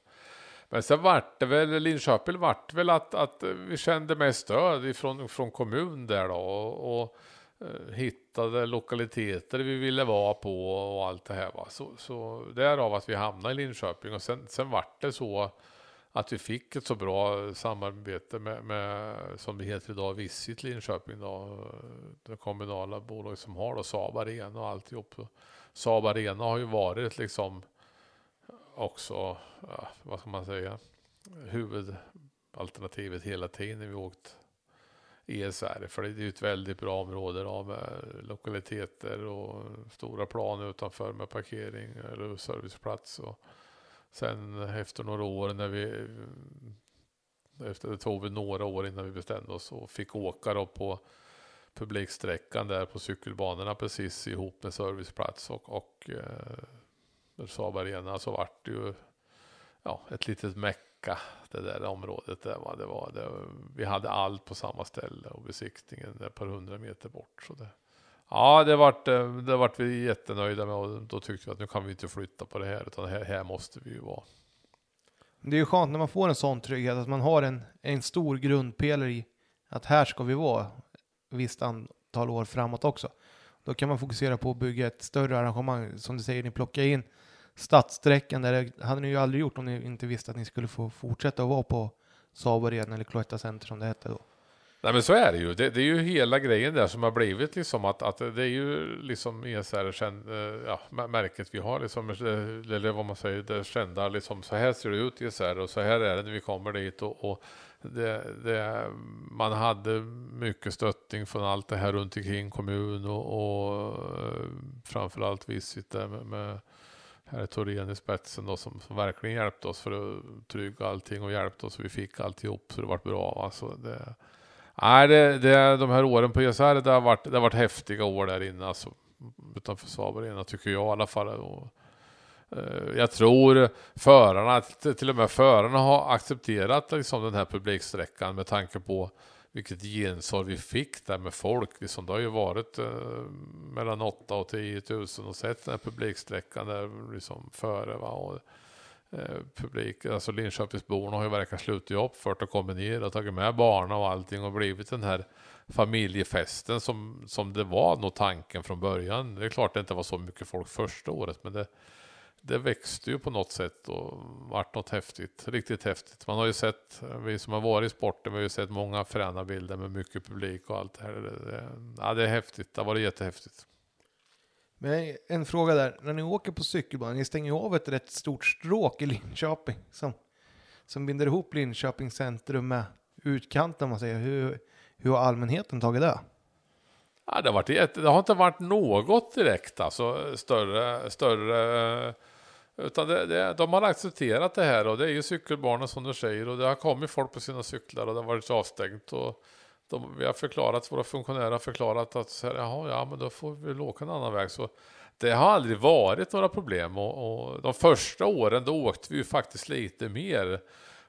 Men sen vart det väl, Linköping vart väl att, att vi kände mest stöd ifrån, från kommun där då. Och, och Eh, hittade lokaliteter vi ville vara på och allt det här. Va? Så, så därav att vi hamnade i Linköping och sen, sen vart det så att vi fick ett så bra samarbete med, med som det heter idag, Visit Linköping då, eh, det kommunala bolag som har då Saab Arena och alltihop. Saab Arena har ju varit liksom också, ja, vad ska man säga, huvudalternativet hela tiden när vi åkt ESR. För det är ju ett väldigt bra område då, med lokaliteter och stora plan utanför med parkering eller serviceplats. Och sen efter några år när vi efter det tog vi några år innan vi bestämde oss och fick åka då på publiksträckan där på cykelbanorna precis ihop med serviceplats och, och eh, Saab Arena så vart det ju ja, ett litet meck mecka det där området. Där, va? Det var, det, vi hade allt på samma ställe och besiktningen ett par hundra meter bort. Så det, ja, det vart, eh, det vart vi jättenöjda med och då tyckte vi att nu kan vi inte flytta på det här utan här, här måste vi ju vara. Det är ju skönt när man får en sån trygghet, att man har en, en stor grundpelare i att här ska vi vara visst antal år framåt också. Då kan man fokusera på att bygga ett större arrangemang. Som du säger, ni plockar in stadssträckan där det hade ni ju aldrig gjort om ni inte visste att ni skulle få fortsätta att vara på Saab Arena eller Cloetta Center som det hette då. Nej men så är det ju. Det, det är ju hela grejen där som har blivit liksom att, att det är ju liksom ESR, känd, eh, ja, märket vi har liksom, eh, eller vad man säger, det kända liksom, så här ser det ut ESR och så här är det när vi kommer dit och, och det, det, man hade mycket stöttning från allt det här runt omkring kommun och, och eh, framförallt Visit där med, med herr Thorén i spetsen då, som, som, verkligen hjälpte oss för att trygga allting och hjälpte oss. Vi fick alltihop så det vart bra. Alltså det, nej, det, det, de här åren på ESR, det har varit, det har varit häftiga år där inne alltså, utanför Saab Arena tycker jag i alla fall. Och, eh, jag tror förarna, till och med förarna har accepterat liksom den här publiksträckan med tanke på vilket gensvar vi fick där med folk. Liksom, det har ju varit eh, mellan 8 och 10 000 och sett den här publiksträckan där liksom före. Va? Och, eh, publik, alltså Linköpingsborna har ju verkligen slutit upp för att komma ner och tagit med barnen och allting och blivit den här familjefesten som, som det var nog tanken från början. Det är klart det inte var så mycket folk första året men det, det växte ju på något sätt och vart något häftigt, riktigt häftigt. Man har ju sett, vi som har varit i sporten, vi har ju sett många fräna bilder med mycket publik och allt det här. Det, ja, det är häftigt, det har varit jättehäftigt. Men en fråga där, när ni åker på cykelbanan, ni stänger ju av ett rätt stort stråk i Linköping som, som binder ihop Linköping centrum med utkanten, man säger. Hur, hur har allmänheten tagit det? Ja, det, har varit jätte, det har inte varit något direkt, alltså större, större utan det, det, de har accepterat det här och det är ju cykelbanor som du säger och det har kommit folk på sina cyklar och det har varit avstängt. Och de, vi har förklarat, våra funktionärer har förklarat att så här, jaha, ja men då får vi väl åka en annan väg. Så det har aldrig varit några problem och, och de första åren då åkte vi ju faktiskt lite mer.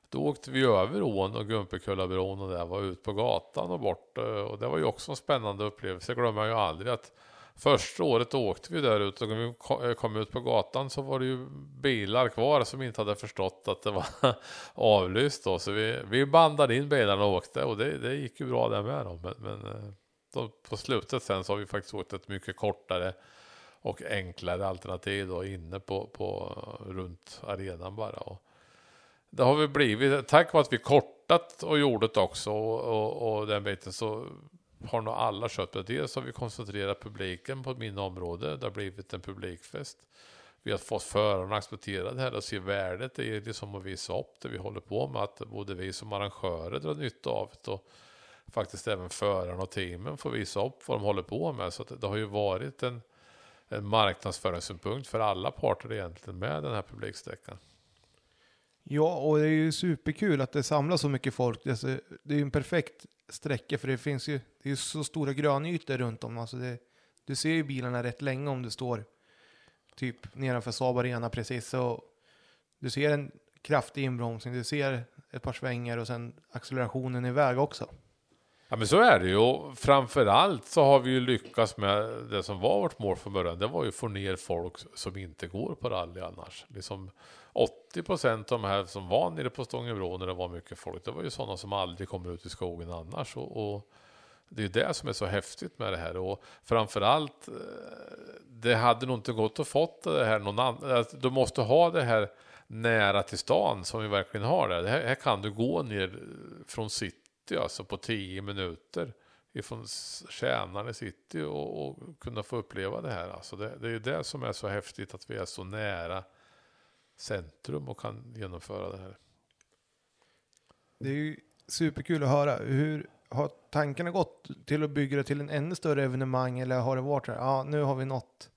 Då åkte vi över ån och Gumpekullabron och där var ut på gatan och bort och det var ju också en spännande upplevelse. Jag glömmer jag ju aldrig att Första året åkte vi där ute och när vi eh, kom ut på gatan så var det ju bilar kvar som inte hade förstått att det var (laughs) avlyst då. Så vi, vi bandade in bilarna och åkte och det, det gick ju bra där med dem. Men, men eh, då, på slutet sen så har vi faktiskt åkt ett mycket kortare och enklare alternativ då inne på, på runt arenan bara. Och det har vi blivit, tack vare att vi kortat och gjort också och, och, och den biten så har nog alla köpt det. Dels har vi koncentrerat publiken på min område. Det har blivit en publikfest. Vi har fått förarna acceptera det här och se värdet. Det är liksom att visa upp det vi håller på med. Att både vi som arrangörer drar nytta av det och faktiskt även förarna och teamen får visa upp vad de håller på med. Så det har ju varit en, en marknadsföringssynpunkt för alla parter egentligen med den här publiksträckan. Ja, och det är ju superkul att det samlas så mycket folk. Det är ju en perfekt sträckor, för det finns ju, det är ju så stora grönytor runt om. Alltså det, du ser ju bilarna rätt länge om du står typ nedanför Saab Arena precis. Så Du ser en kraftig inbromsning, du ser ett par svängar och sen accelerationen iväg också. Ja men så är det ju. Och framförallt så har vi ju lyckats med det som var vårt mål från början. Det var ju att få ner folk som inte går på rally annars. Liksom 80 procent av de här som var nere på Stångebro när det var mycket folk. Det var ju sådana som aldrig kommer ut i skogen annars. Och, och det är det som är så häftigt med det här. Och framförallt, eh, det hade nog inte gått att fått det här någon annan. Alltså, du måste ha det här nära till stan som vi verkligen har där. Här, här kan du gå ner från city alltså på 10 minuter ifrån Tjänarne city och, och, kunna få uppleva det här. Alltså det, det är ju det som är så häftigt att vi är så nära centrum och kan genomföra det här. Det är ju superkul att höra. Hur har tankarna gått till att bygga det till en ännu större evenemang eller har det varit så här, ja nu har vi nått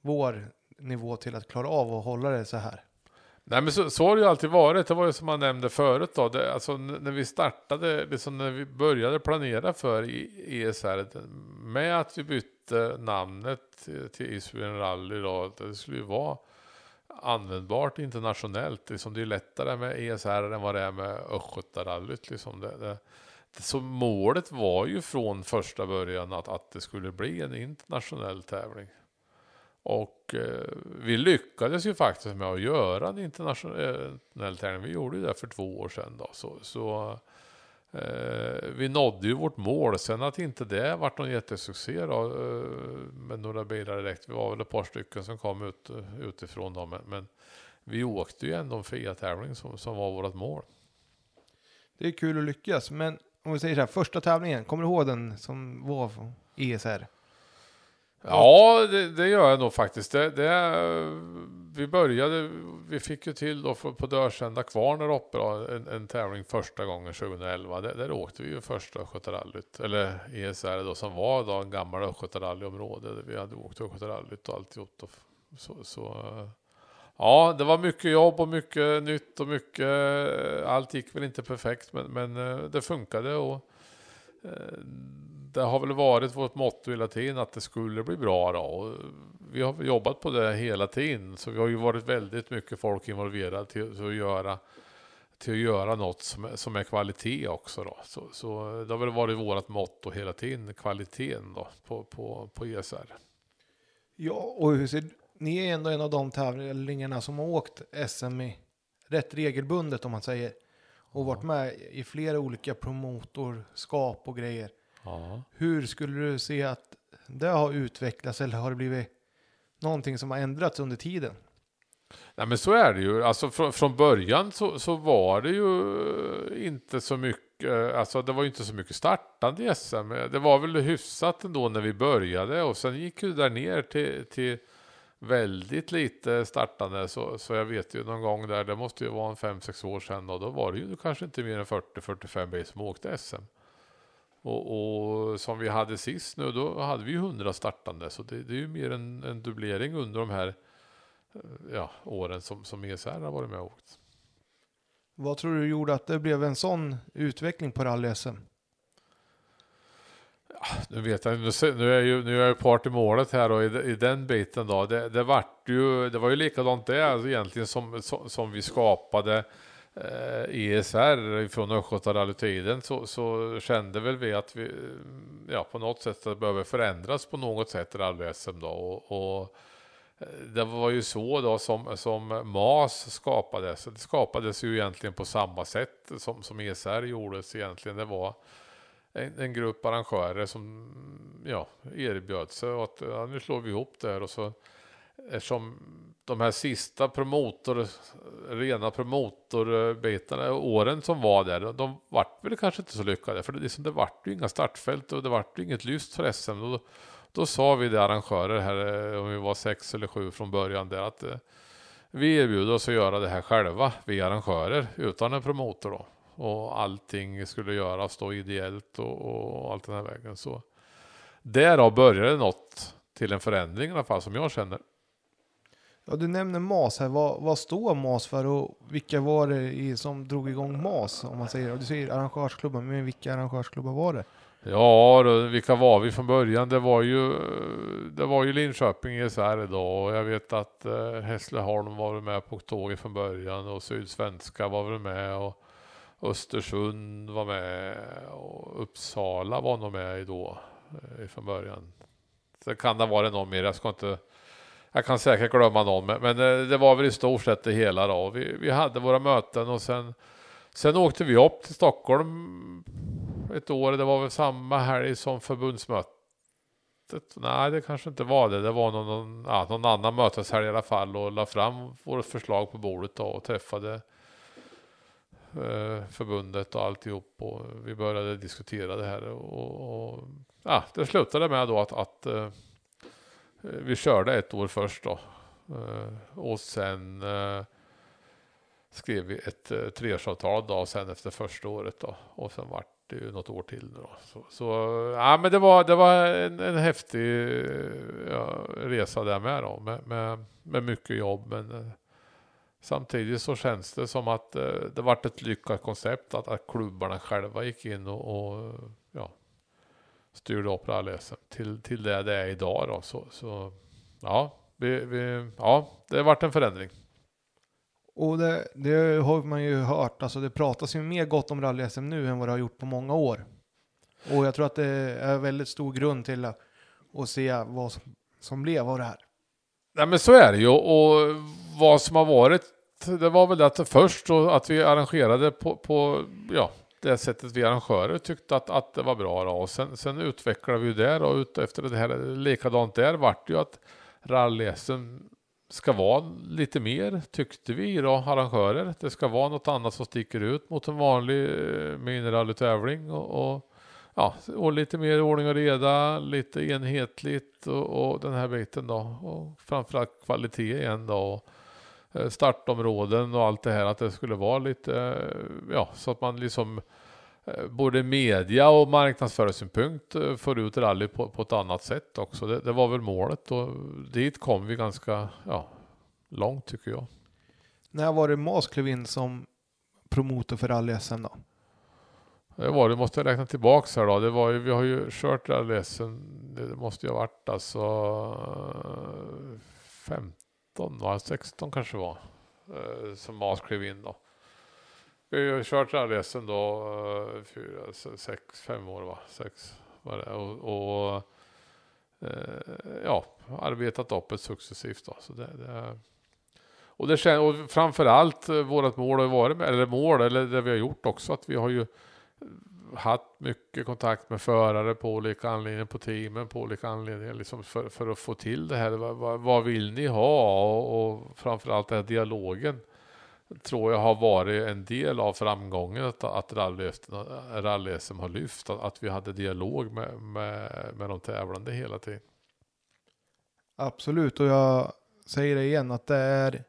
vår nivå till att klara av att hålla det så här? Nej men så, så har det ju alltid varit. Det var ju som man nämnde förut då. Det, alltså när vi startade, liksom när vi började planera för ESR. Med att vi bytte namnet till, Isbjörn Rally då. Det skulle ju vara användbart internationellt. Liksom det är lättare med ESR än vad det är med Östgötarallyt. Liksom det, det, så målet var ju från första början att, att det skulle bli en internationell tävling. Och eh, vi lyckades ju faktiskt med att göra en internationell eh, tävling. Vi gjorde ju det för två år sedan. Då. Så, så eh, vi nådde ju vårt mål. Sen att inte det vart någon jättesuccé då, eh, med några bilar direkt. Vi var väl ett par stycken som kom ut, utifrån då. Men, men vi åkte ju ändå en fria tävling som, som var vårt mål. Det är kul att lyckas, men om vi säger så här, första tävlingen, kommer du ihåg den som var ESR? Ja, det, det, gör jag nog faktiskt. Det, det, vi började, vi fick ju till då på Dörsända kvarn där uppe då, en, en tävling första gången 2011. Där, där åkte vi ju första Östgötarallyt, eller ESR då som var då en gammal Östgötarallyområde. Vi hade åkt Östgötarallyt och alltihop. Då. Så, så, ja, det var mycket jobb och mycket nytt och mycket, allt gick väl inte perfekt men, men eh, det funkade och eh, det har väl varit vårt motto hela tiden att det skulle bli bra då. Och vi har jobbat på det hela tiden. Så vi har ju varit väldigt mycket folk involverade till, till att göra till att göra något som är, som är kvalitet också då. Så, så det har väl varit vårt motto hela tiden, kvaliteten då på, på, på ESR. Ja, och hur ser, ni är ändå en av de tävlingarna som har åkt SM i rätt regelbundet om man säger. Och varit med i flera olika promotorskap och grejer. Ja. Hur skulle du se att det har utvecklats eller har det blivit någonting som har ändrats under tiden? Nej men så är det ju. Alltså från, från början så, så var det ju inte så mycket, alltså det var ju inte så mycket startande i SM. Det var väl hyfsat ändå när vi började och sen gick ju där ner till, till väldigt lite startande. Så, så jag vet ju någon gång där, det måste ju vara en 5-6 år sedan och då var det ju kanske inte mer än 40-45 bil som åkte SM. Och, och, som vi hade sist nu, då hade vi ju 100 startande. Så det, det är ju mer en, en, dubblering under de här eh, ja, åren som, som ESR har varit med och åkt. Vad tror du gjorde att det blev en sån utveckling på rally-SM? Ja, nu vet jag nu, nu är ju, nu är jag part i målet här och i, i den biten då. Det, det, ju, det var ju likadant det alltså egentligen som, som, som vi skapade Eh, ESR från Östgötarallytiden så, så kände väl vi att vi ja, på något sätt det behöver förändras på något sätt rally-SM då. Och, och, eh, det var ju så då som, som MAS skapades. Det skapades ju egentligen på samma sätt som, som ESR gjordes egentligen. Det var en, en grupp arrangörer som ja, erbjöd sig att ja, nu slår vi ihop det här och så eftersom de här sista promotor, rena promotorbitarna, åren som var där, de vart väl kanske inte så lyckade. För det, liksom, det vart ju inga startfält och det vart ju inget lyst för SM. Då, då sa vi det arrangörer här, eh, om vi var sex eller sju från början, där att eh, vi erbjuder oss att göra det här själva, vi arrangörer, utan en promotor då. Och allting skulle göras då ideellt och, och allt den här vägen. Så därav började något till en förändring i alla fall som jag känner. Ja, du nämner MAS här. Vad, vad står MAS för och vilka var det i, som drog igång MAS? Om man säger, du säger arrangörsklubbar, men vilka arrangörsklubbar var det? Ja, då, vilka var vi från början? Det var ju, det var ju Linköping ISR då och jag vet att eh, Hässleholm var med på tåget från början och Sydsvenska var väl med och Östersund var med och Uppsala var nog med då eh, från början. Sen kan det vara någon mer, jag ska inte jag kan säkert glömma någon, men, men eh, det, var väl i stort sett det hela då. Vi, vi hade våra möten och sen, sen åkte vi upp till Stockholm ett år. Det var väl samma helg som förbundsmötet. Nej, det kanske inte var det. Det var någon, någon, ja, någon annan möteshelg i alla fall och la fram vårt förslag på bordet då och träffade eh, förbundet och alltihop och vi började diskutera det här och, och ja, det slutade med då att, att eh, Eh, vi körde ett år först då eh, och sen eh, skrev vi ett treårsavtal då och sen efter första året då och sen vart det ju något år till då. Så, så ja, men det var, det var en, en häftig ja, resa där med då med, med, med mycket jobb. Men samtidigt så känns det som att det vart ett lyckat koncept att, att klubbarna själva gick in och, och ja, styrde upp rally till, till det det är idag då. Så, så ja, vi, vi, ja, det har varit en förändring. Och det, det, har man ju hört, alltså det pratas ju mer gott om rally-SM nu än vad det har gjort på många år. Och jag tror att det är väldigt stor grund till att, att se vad som, som blev av det här. Nej men så är det ju och vad som har varit, det var väl att först då att vi arrangerade på, på ja, det sättet vi arrangörer tyckte att, att det var bra då. och sen, sen utvecklade vi det och ut efter det här likadant där vart ju att rally-SM ska vara lite mer, tyckte vi då, arrangörer. Det ska vara något annat som sticker ut mot en vanlig eh, och, och, ja, och lite mer ordning och reda, lite enhetligt och, och den här biten då. Och framförallt kvalitet igen då. Och startområden och allt det här, att det skulle vara lite, eh, ja, så att man liksom Eh, både media och marknadsföringssynpunkt eh, får ut rally på, på ett annat sätt också. Det, det, var väl målet och dit kom vi ganska ja, långt tycker jag. När var det Mas klev in som promotor för rally-SM då? Det var det, måste jag räkna tillbaks här då. Det var ju, vi har ju kört rally-SM, det måste ju ha varit alltså 15, va? 16 kanske var, eh, som Mas klev in då. Vi har kört den resan då, eh, fyra, sex, fem år va? Sex var det. Och, och eh, ja, arbetat upp det successivt då. Så det, det, och, det och framförallt eh, vårt mål har varit, med, eller mål, eller det vi har gjort också, att vi har ju haft mycket kontakt med förare på olika anledningar, på teamen på olika anledningar, liksom för, för att få till det här. Vad, vad vill ni ha? Och, och framförallt den här dialogen tror jag har varit en del av framgången att, att rally-SM har lyft. Att, att, vi hade dialog med, med, med de tävlande hela tiden. Absolut, och jag säger det igen att det är,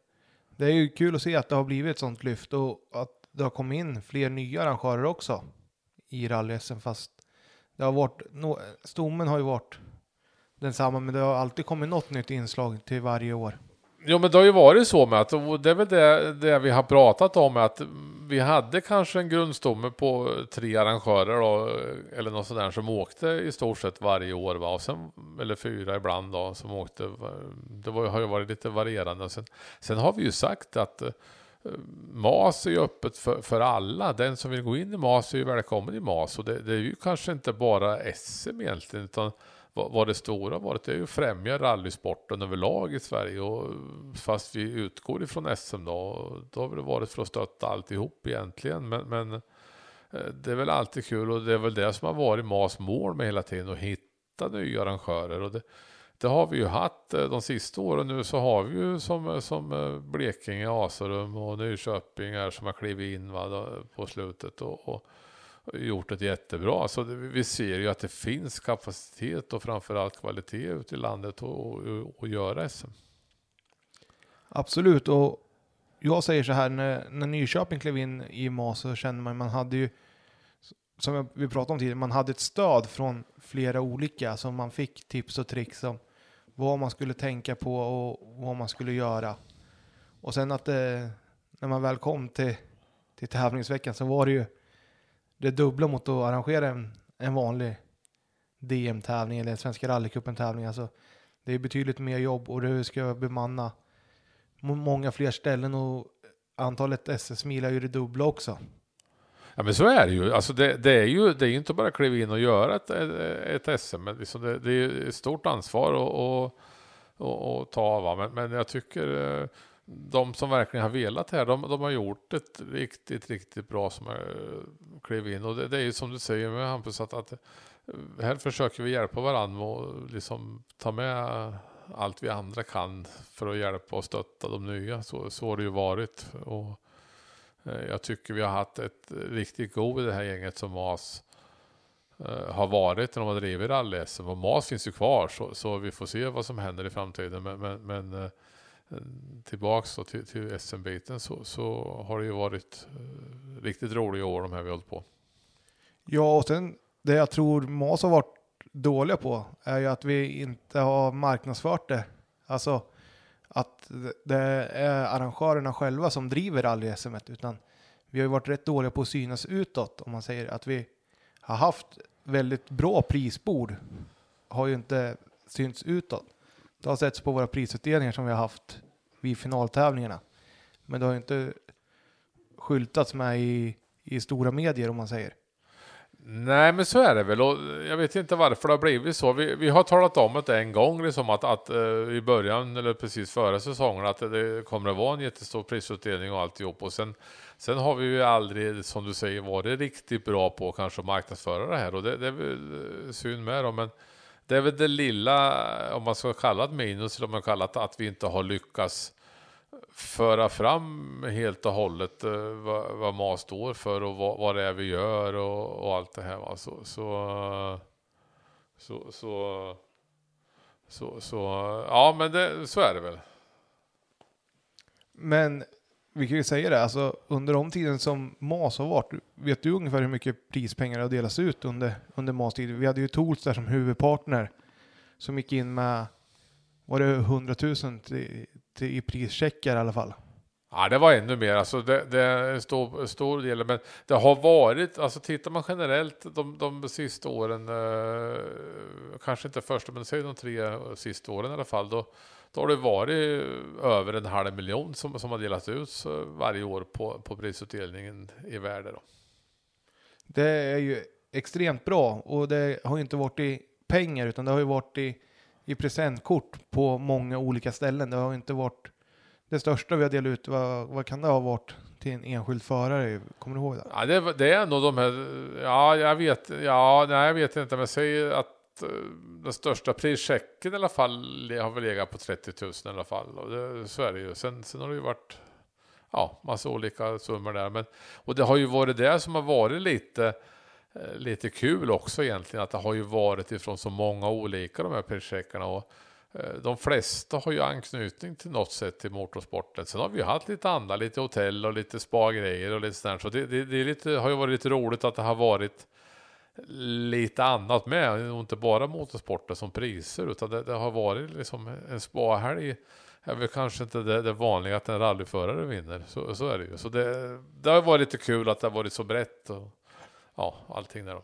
det är ju kul att se att det har blivit ett sånt lyft och att det har kommit in fler nya arrangörer också i rally-SM fast det har varit, stommen har ju varit densamma men det har alltid kommit något nytt inslag till varje år. Jo men det har ju varit så med att, det är väl det, det vi har pratat om, att vi hade kanske en grundstomme på tre arrangörer då, eller något sådär som åkte i stort sett varje år va, och sen, eller fyra ibland då, som åkte, det var, har ju varit lite varierande. Sen, sen har vi ju sagt att eh, MAS är ju öppet för, för alla. Den som vill gå in i MAS är ju välkommen i MAS och det, det är ju kanske inte bara SM egentligen, utan vad det stora varit är ju att främja rallysporten överlag i Sverige. Och fast vi utgår ifrån SM då, då har det varit för att stötta alltihop egentligen. Men, men eh, det är väl alltid kul och det är väl det som har varit MAS mål med hela tiden, att hitta nya arrangörer. Och det, det har vi ju haft eh, de sista åren nu så har vi ju som, eh, som eh, Blekinge, Asarum och Nyköping här som har klivit in va, på slutet. och, och gjort ett jättebra. Alltså vi ser ju att det finns kapacitet och framförallt kvalitet ute i landet att göra SM. Absolut, och jag säger så här, när, när Nyköping klev in i MAS så kände man, man hade ju, som vi pratade om tidigare, man hade ett stöd från flera olika, som man fick tips och tricks om vad man skulle tänka på och vad man skulle göra. Och sen att det, när man väl kom till, till tävlingsveckan så var det ju det dubbla mot att arrangera en, en vanlig DM-tävling eller Svenska rallycupen-tävling. Alltså, det är betydligt mer jobb och du ska bemanna många fler ställen och antalet SS-mil är ju det dubbla också. Ja men så är det ju. Alltså det, det är ju det är ju inte bara att kliva in och göra ett, ett, SM. Men liksom det, det är ett stort ansvar att och, och ta. Va? Men, men jag tycker eh, de som verkligen har velat här, de, de har gjort ett riktigt, riktigt bra som har klivit in. Och det, det är ju som du säger med Hampus, att, att eh, här försöker vi hjälpa varandra och liksom ta med allt vi andra kan för att hjälpa och stötta de nya. Så, så har det ju varit. Och Eh, jag tycker vi har haft ett riktigt go i det här gänget som MAS eh, har varit när de har drivit rally-SM. Och MAS finns ju kvar så, så vi får se vad som händer i framtiden. Men, men, men eh, tillbaks då till, till SM-biten så, så har det ju varit riktigt roliga år de här vi har hållit på. Ja, och sen det jag tror MAS har varit dåliga på är ju att vi inte har marknadsfört det. Alltså att det är arrangörerna själva som driver rally-SM utan vi har ju varit rätt dåliga på att synas utåt om man säger att vi har haft väldigt bra prisbord har ju inte synts utåt. Det har setts på våra prisutdelningar som vi har haft vid finaltävlingarna. Men det har ju inte skyltats med i, i stora medier om man säger. Nej, men så är det väl. Och jag vet inte varför det har blivit så. Vi, vi har talat om det en gång, liksom att, att uh, i början eller precis före säsongen, att det kommer att vara en jättestor prisutdelning och alltihop. Och sen, sen har vi ju aldrig, som du säger, varit riktigt bra på kanske att marknadsföra det här. Och det, det är väl eh, synd med dem. Men det är väl det lilla, om man ska kalla det minus, eller om man kallar det att vi inte har lyckats föra fram helt och hållet eh, vad, vad MAS står för och vad, vad det är vi gör och, och allt det här. Va? Så, så, så, så, så, så, ja men det, så är det väl. Men vi kan ju säga det, alltså under de tiden som MAS har varit, vet du ungefär hur mycket prispengar har delats ut under, under MAS tid? Vi hade ju Tools där som huvudpartner som gick in med, var det 100 000 i prischeckar i alla fall? Ja, det var ännu mer. Alltså det, det är en stor, stor del. Men det har varit, alltså tittar man generellt de, de sista åren, eh, kanske inte första, men säg de tre sista åren i alla fall, då, då har det varit över en halv miljon som, som har delats ut varje år på, på prisutdelningen i värde. Då. Det är ju extremt bra och det har ju inte varit i pengar utan det har ju varit i, i presentkort på många olika ställen. Det har inte varit det största vi har delat ut. Vad, vad kan det ha varit till en enskild förare? Kommer du ihåg det? Ja, det, det är nog de här, ja jag vet, ja nej, jag vet inte, men säg att eh, den största prischecken i alla fall har väl legat på 30 000 i alla fall. Och det, så är det ju. Sen, sen har det ju varit ja, massa olika summor där. Men, och det har ju varit det som har varit lite, Eh, lite kul också egentligen. Att det har ju varit ifrån så många olika de här prischeckarna. Och eh, de flesta har ju anknytning till något sätt till motorsporten. Sen har vi ju haft lite andra, lite hotell och lite spa-grejer och lite sådär. Så det, det, det är lite, har ju varit lite roligt att det har varit lite annat med, och inte bara motorsporten som priser, utan det, det har varit liksom en spahelg är väl kanske inte det, det vanliga att en rallyförare vinner. Så, så är det ju. Så det, det har varit lite kul att det har varit så brett och ja, allting där då.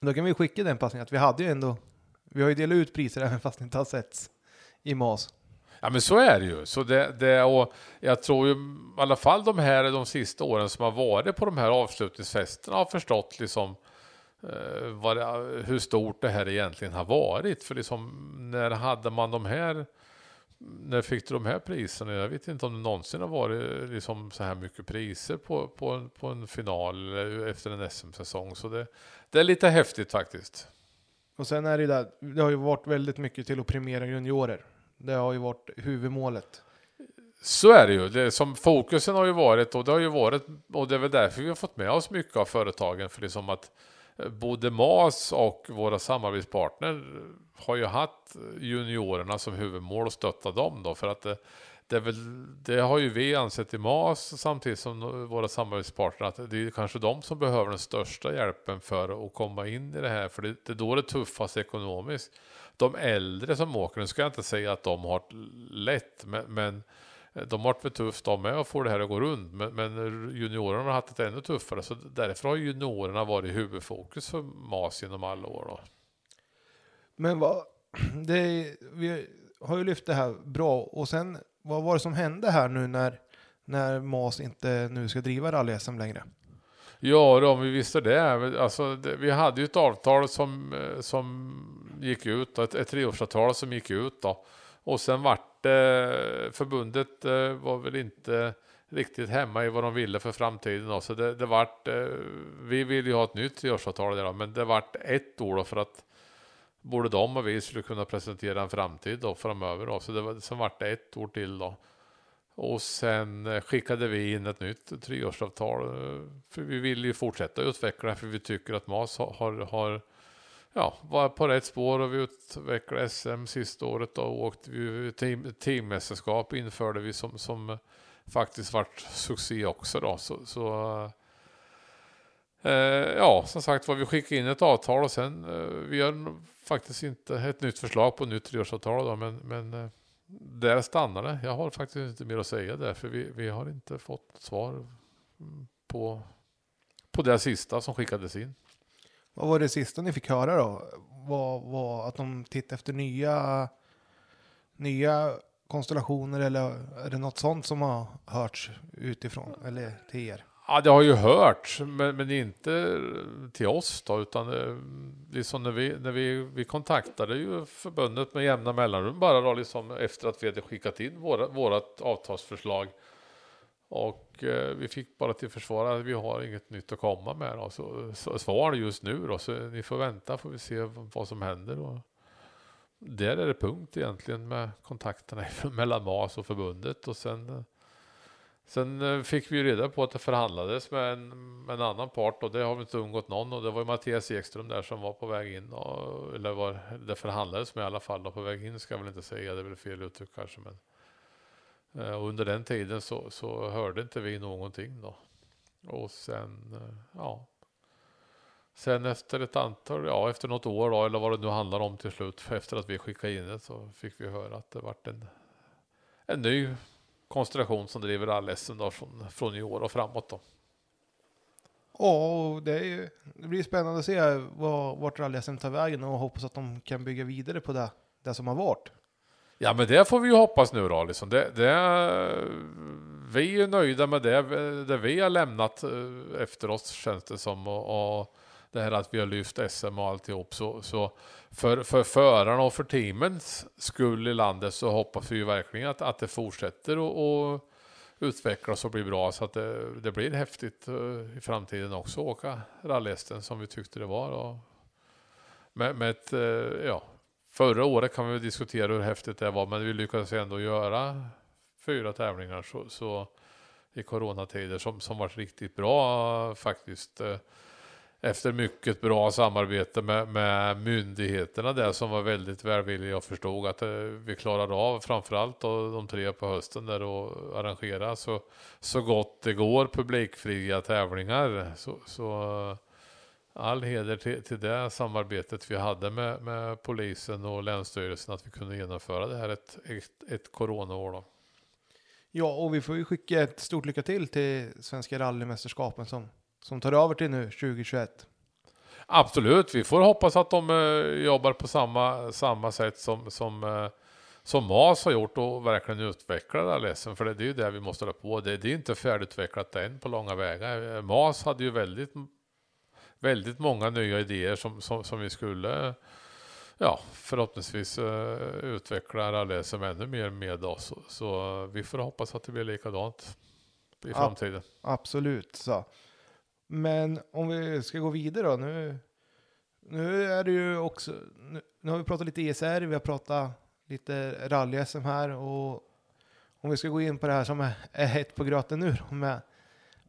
Då kan vi skicka den passningen att vi hade ju ändå, vi har ju delat ut priser (laughs) även fast det inte har setts i MAS. Ja men så är det ju. Så det, det, och jag tror ju i alla fall de här de sista åren som har varit på de här avslutningsfesterna har förstått liksom eh, det, hur stort det här egentligen har varit. För liksom när hade man de här när fick du de här priserna? Jag vet inte om det någonsin har varit liksom så här mycket priser på, på, en, på en final efter en SM-säsong. Så det, det är lite häftigt faktiskt. Och sen är det där, det har ju varit väldigt mycket till att premiera juniorer. Det har ju varit huvudmålet. Så är det ju. Det som fokusen har ju varit och det har ju varit och det är väl därför vi har fått med oss mycket av företagen för liksom att både MAS och våra samarbetspartner har ju haft juniorerna som huvudmål och stötta dem då för att det, det, väl, det, har ju vi ansett i MAS samtidigt som våra samarbetspartner att det är kanske de som behöver den största hjälpen för att komma in i det här för det, det är då det tuffast ekonomiskt. De äldre som åker, nu ska jag inte säga att de har lätt men, men de har varit tufft de med att få det här att gå runt, men, men juniorerna har haft det ännu tuffare. Så därför har juniorerna varit huvudfokus för MAS genom alla år. Då. Men vad, (clears throat) det, vi har ju lyft det här bra och sen vad var det som hände här nu när, när MAS inte nu ska driva rally-SM längre? Ja, då, om vi visste det. Alltså, det, vi hade ju ett avtal som, eh, som gick ut, ett, ett treårsavtal som gick ut då. Och sen vart det, eh, förbundet eh, var väl inte riktigt hemma i vad de ville för framtiden. Då. Så det, det vart, eh, vi ville ju ha ett nytt treårsavtal där, då, men det vart ett år då för att både de och vi skulle kunna presentera en framtid då framöver. Då. Så det var, sen vart det ett år till då. Och sen eh, skickade vi in ett nytt treårsavtal. Eh, för vi vill ju fortsätta utveckla för vi tycker att MAS har, har, har ja, var på rätt spår och vi utvecklade SM sista året då, och åkte vi team, teammästerskap införde vi som, som faktiskt vart succé också då. Så, så eh, ja, som sagt var vi skickade in ett avtal och sen eh, vi gör faktiskt inte ett nytt förslag på ett nytt treårsavtal då, men, men eh, där stannar det. Jag har faktiskt inte mer att säga där, för vi, vi har inte fått svar mm, på, på det sista som skickades in. Vad var det sista ni fick höra då? Var, var att de tittar efter nya, nya konstellationer eller är det något sånt som har hörts utifrån eller till er? Ja, det har ju hörts, men, men inte till oss då, utan liksom när vi, när vi, vi kontaktade ju förbundet med jämna mellanrum bara då, liksom efter att vi hade skickat in våra, vårat avtalsförslag. Och eh, vi fick bara till försvar att vi har inget nytt att komma med. Då. Så, så svar just nu då, så ni får vänta får vi se vad som händer. Och där är det punkt egentligen med kontakterna (laughs) mellan MAS och förbundet. Och sen, sen eh, fick vi ju reda på att det förhandlades med en, med en annan part och det har vi inte undgått någon. Och det var ju Mattias Ekström där som var på väg in. Och, eller var, det förhandlades med i alla fall. då på väg in ska jag väl inte säga, det är väl fel uttryck kanske. Men, Eh, Eh, och under den tiden så, så hörde inte vi någonting då. Och sen, eh, ja. Sen efter ett antal, ja efter något år då, eller vad det nu handlar om till slut, efter att vi skickade in det så fick vi höra att det vart en, en ny konstellation som driver all-SM då från, från i år och framåt då. Ja, och det, är ju, det blir spännande att se vad, vart rally tar vägen och hoppas att de kan bygga vidare på det, det som har varit. Ja men det får vi ju hoppas nu då liksom. Det, det, vi är nöjda med det, det vi har lämnat eh, efter oss känns det som. Och, och det här att vi har lyft SM och alltihop. Så, så för, för förarna och för teamens skull i landet så hoppas vi ju verkligen att, att det fortsätter och, och utvecklas och blir bra. Så att det, det blir häftigt eh, i framtiden också att åka rallyhästen som vi tyckte det var. Och med, med ett, eh, ja, Förra året kan vi diskutera hur häftigt det var, men vi lyckades ändå göra fyra tävlingar så, så i coronatider som, som varit riktigt bra faktiskt. Eh, efter mycket bra samarbete med, med myndigheterna där som var väldigt välvilliga och förstod att eh, vi klarade av framförallt då, de tre på hösten där och arrangera så, så gott det går publikfria tävlingar. Så, så all heder till, till det samarbetet vi hade med, med polisen och länsstyrelsen att vi kunde genomföra det här ett, ett, ett coronaår. Då. Ja, och vi får ju skicka ett stort lycka till till Svenska rallymästerskapen som, som tar över till nu 2021. Absolut, vi får hoppas att de eh, jobbar på samma, samma sätt som, som, eh, som MAS har gjort och verkligen utvecklar rallysen. För det, det är ju det vi måste hålla på. Det, det är inte färdigutvecklat än på långa vägar. Eh, MAS hade ju väldigt, väldigt många nya idéer som, som, som vi skulle ja, förhoppningsvis uh, utveckla rallysen ännu mer med oss. Så, vi får hoppas att det blir likadant i framtiden. Absolut, så. Men om vi ska gå vidare då. Nu, nu är det ju också, nu, nu har vi pratat lite ESR, vi har pratat lite rally-SM här och om vi ska gå in på det här som är, är hett på gröten nu då, med,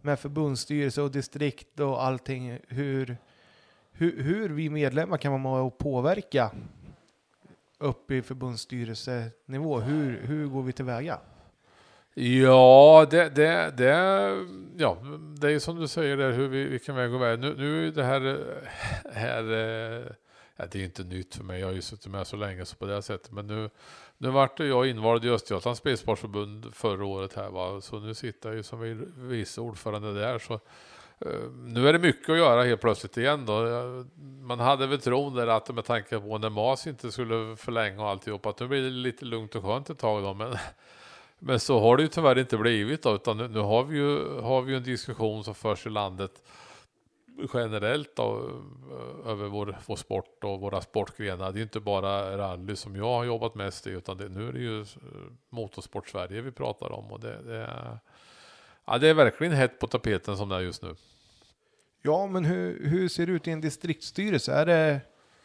med förbundsstyrelse och distrikt och allting, hur, hur, hur vi medlemmar kan vara med och påverka upp i förbundsstyrelsenivå. Hur, hur går vi tillväga? Ja, det, det, det, ja, det är ju som du säger där hur vi, vilken väg och väg. Nu, nu är det här, här eh, ja, det är inte nytt för mig, jag har ju suttit med så länge så på det sättet. Men nu, nu vart jag invald i Östergötlands Bilsportförbund förra året här va, så nu sitter jag ju som vice ordförande där. Så Eh, nu är det mycket att göra helt plötsligt igen då. Man hade väl tron där att med tanke på när MAS inte skulle förlänga och alltihop att nu blir det lite lugnt och skönt ett tag då. Men, (laughs) men så har det ju tyvärr inte blivit då, utan nu, nu har vi ju har vi en diskussion som förs i landet generellt då, över vår, vår sport och våra sportgrenar. Det är inte bara rally som jag har jobbat mest i utan det, nu är det ju eh, motorsport Sverige vi pratar om och det, det, är, ja, det är verkligen hett på tapeten som det är just nu. Ja, men hur, hur ser det ut i en distriktsstyrelse? Är, det,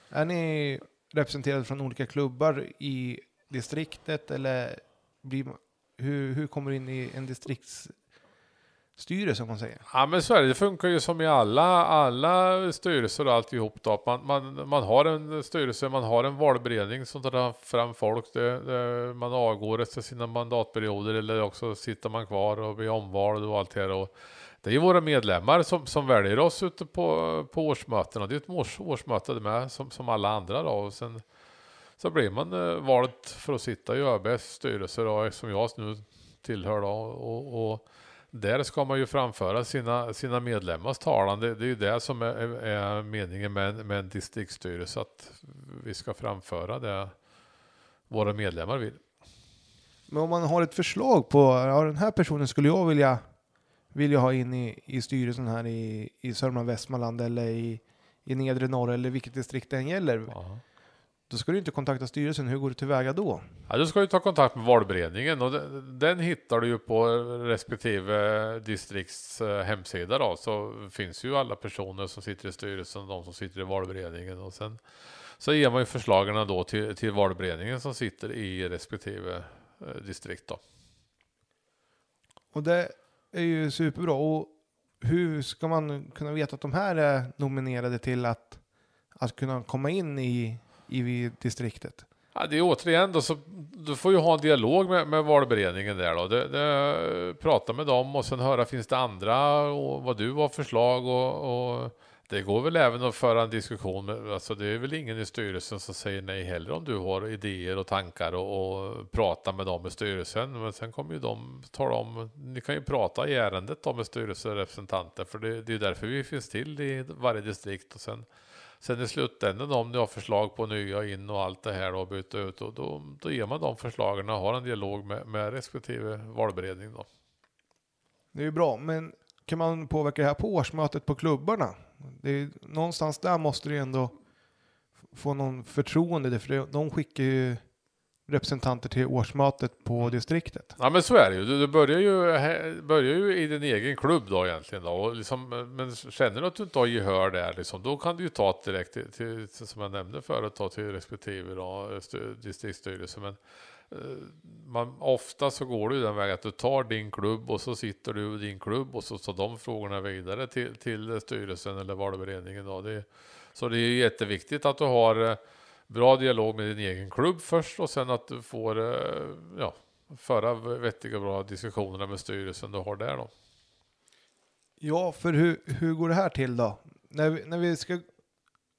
är ni representerade från olika klubbar i distriktet eller blir, hur, hur kommer du in i en distrikts styrelse om man säger. Ja men så är det, det funkar ju som i alla, alla styrelser och alltihop då. Man, man, man har en styrelse, man har en valberedning som tar fram folk. Det, det, man avgår efter sina mandatperioder eller också sitter man kvar och blir omvald och allt det här. Och det är ju våra medlemmar som, som väljer oss ute på, på årsmötena. Det är ett års, årsmöte med som, som alla andra då. Och sen så blir man eh, vald för att sitta i ÖBs styrelse då, som jag nu tillhör då. och, och där ska man ju framföra sina, sina medlemmars talan. Det, det är ju det som är, är meningen med, med en distriktsstyrelse, att vi ska framföra det våra medlemmar vill. Men om man har ett förslag på, ja, den här personen skulle jag vilja, vilja ha in i, i styrelsen här i, i Sörmland, Västmanland eller i, i nedre norr eller vilket distrikt den gäller. Aha. Då ska du inte kontakta styrelsen. Hur går du tillväga då? Ja, du ska ju ta kontakt med valberedningen och den, den hittar du ju på respektive distrikts eh, hemsida då. Så finns ju alla personer som sitter i styrelsen, de som sitter i valberedningen och sen så ger man ju förslagen då till, till valberedningen som sitter i respektive eh, distrikt då. Och det är ju superbra. Och hur ska man kunna veta att de här är nominerade till att, att kunna komma in i i distriktet? Ja, det är återigen då, så du får ju ha en dialog med, med valberedningen där då. Det, det, prata med dem och sen höra finns det andra och vad du har förslag och, och det går väl även att föra en diskussion. Med, alltså det är väl ingen i styrelsen som säger nej heller om du har idéer och tankar och, och prata med dem i styrelsen. Men sen kommer ju de tala om, ni kan ju prata i ärendet då med styrelserepresentanter för det, det är därför vi finns till i varje distrikt och sen Sen i slutändan om ni har förslag på nya in och allt det här och byta ut och då, då ger man de förslagen och har en dialog med, med respektive valberedning då. Det är ju bra, men kan man påverka det här på årsmötet på klubbarna? Det är, någonstans där måste det ändå få någon förtroende, för de skickar ju representanter till årsmötet på distriktet. Ja men så är det ju. Du, du börjar, ju, eh, börjar ju i din egen klubb då egentligen. Då. Och liksom, eh, men känner du att du inte har gehör där, liksom, då kan du ju ta direkt till, till, som jag nämnde förut, ta till respektive då, eh, distriktsstyrelse. Men man, ofta så går du den vägen att du tar din klubb och så sitter du i din klubb och så tar de frågorna vidare till, till styrelsen eller valberedningen. Då. Det, så det är jätteviktigt att du har bra dialog med din egen klubb först och sen att du får eh, ja, föra vettiga bra diskussioner med styrelsen du har där då. Ja, för hur, hur går det här till då? När vi, när vi ska,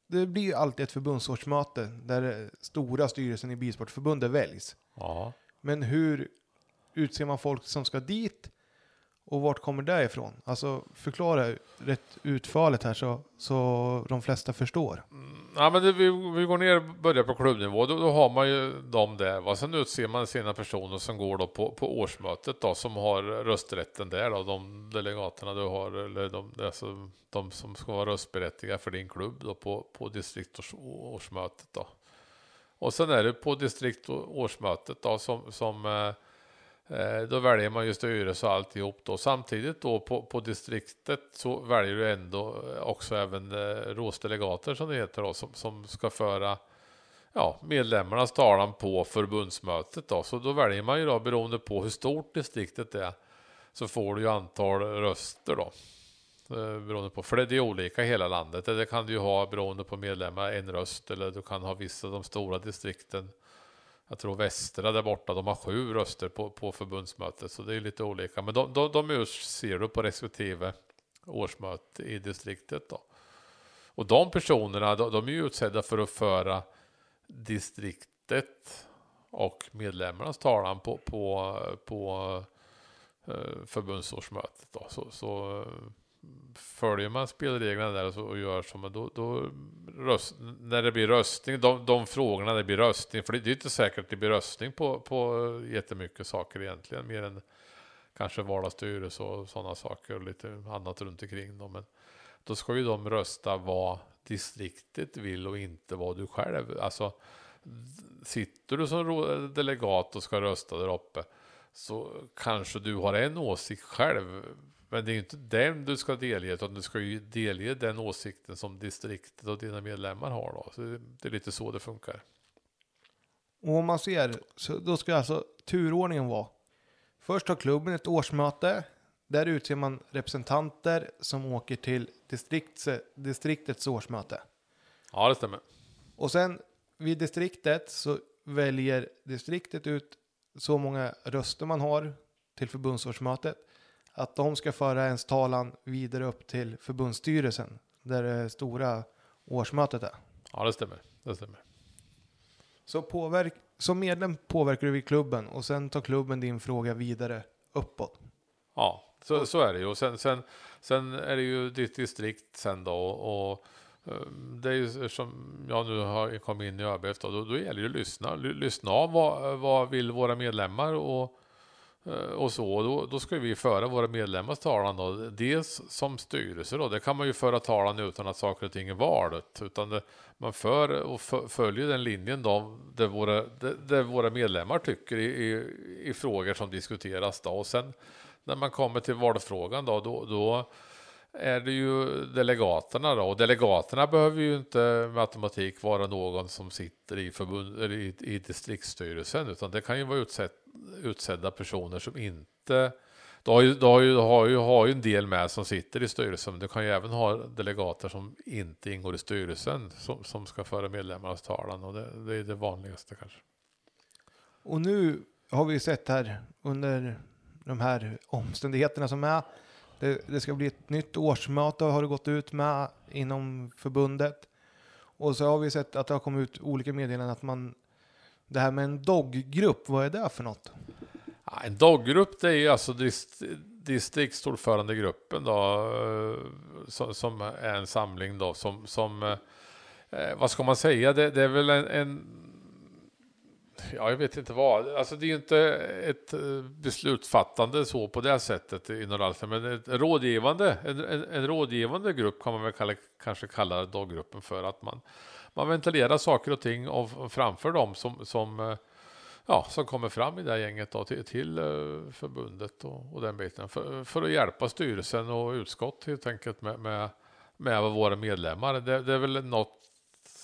det blir ju alltid ett förbundsårsmöte där stora styrelsen i Bilsportförbundet väljs. Ja. Men hur utser man folk som ska dit? Och vart kommer det ifrån? Alltså förklara rätt utförligt här så, så de flesta förstår. Mm, ja, men det, vi, vi går ner och börjar på klubbnivå. Då, då har man ju dem där. Va? Sen utser man sina personer som går då på, på årsmötet då, som har rösträtten där. Då, de delegaterna du har, eller de, alltså, de som ska vara röstberättigade för din klubb då, på, på distriktårsmötet. Då. Och sen är det på distriktårsmötet då, som, som Eh, Eh, då väljer man ju styrelse och alltihop då. Samtidigt då på, på distriktet så väljer du ändå eh, också även eh, rådsdelegater som det heter då, som, som ska föra ja, medlemmarnas talan på förbundsmötet då. Så då väljer man ju då beroende på hur stort distriktet är så får du ju antal röster då. Eh, beroende på, för det är olika i hela landet. Det kan du ju ha beroende på medlemmar en röst eller du kan ha vissa av de stora distrikten jag tror Västra där borta, de har sju röster på, på förbundsmötet, så det är lite olika. Men de, de, de ser du på respektive årsmöte i distriktet då. Och de personerna, de, de är ju utsedda för att föra distriktet och medlemmarnas talan på, på, på eh, förbundsårsmötet. Då. Så, så eh, följer man spelreglerna där och, så, och gör som då, då röst, när det blir röstning, de, de frågorna det blir röstning, för det, det är inte säkert att det blir röstning på, på jättemycket saker egentligen, mer än kanske vardagsstyrelse och sådana saker och lite annat runt omkring dem. Men då ska ju de rösta vad distriktet vill och inte vad du själv, alltså sitter du som delegat och ska rösta där uppe så kanske du har en åsikt själv men det är ju inte den du ska delge, utan du ska ju delge den åsikten som distriktet och dina medlemmar har. Då. Så det är lite så det funkar. Och om man ser, så då ska alltså turordningen vara. Först har klubben ett årsmöte. Där utser man representanter som åker till distrikts, distriktets årsmöte. Ja, det stämmer. Och sen vid distriktet så väljer distriktet ut så många röster man har till förbundsårsmötet att de ska föra ens talan vidare upp till förbundsstyrelsen där det stora årsmötet är. Ja, det stämmer. Det stämmer. Så påverk som medlem påverkar du vid klubben och sen tar klubben din fråga vidare uppåt. Ja, så, så är det ju. Och sen, sen, sen är det ju ditt distrikt sen då. Och, och eh, det är ju som jag nu har kommit in i ÖBF då, då, då gäller det att lyssna. Lyssna av vad, vad vill våra medlemmar och Eh, och så, då, då ska vi föra våra medlemmars talan då. Dels som styrelse då, det kan man ju föra talan utan att saker och ting är valet. Utan det, man för och följer den linjen då, där våra, där, där våra medlemmar tycker i, i, i, frågor som diskuteras då. Och sen när man kommer till valfrågan då, då, då är det ju delegaterna då. Och delegaterna behöver ju inte med automatik vara någon som sitter i, förbund, i, i distriktsstyrelsen, utan det kan ju vara utsett, utsedda personer som inte du har, ju, du, har ju, du har, ju, har ju en del med som sitter i styrelsen, men du kan ju även ha delegater som inte ingår i styrelsen som, som ska föra medlemmarnas talan och det, det är det vanligaste kanske. Och nu har vi sett här under de här omständigheterna som är det, det, ska bli ett nytt årsmöte har det gått ut med inom förbundet. Och så har vi sett att det har kommit ut olika meddelanden att man, det här med en doggrupp, vad är det för något? Ja, en doggrupp det är ju alltså dist, distriktsordförandegruppen då, eh, som, som, är en samling då som, som eh, vad ska man säga, det, det är väl en, en Ja, jag vet inte vad. Alltså det är ju inte ett eh, beslutsfattande så på det sättet inom Ralfen, men ett rådgivande, en, en, en, rådgivande grupp kan man väl kalla, kanske kalla daggruppen för att man, man ventilerar saker och ting och framför dem som, som, eh, ja, som kommer fram i det här gänget då, till, till eh, förbundet och, och den biten för, för, att hjälpa styrelsen och utskott helt enkelt med, med, med våra medlemmar. Det, det är väl något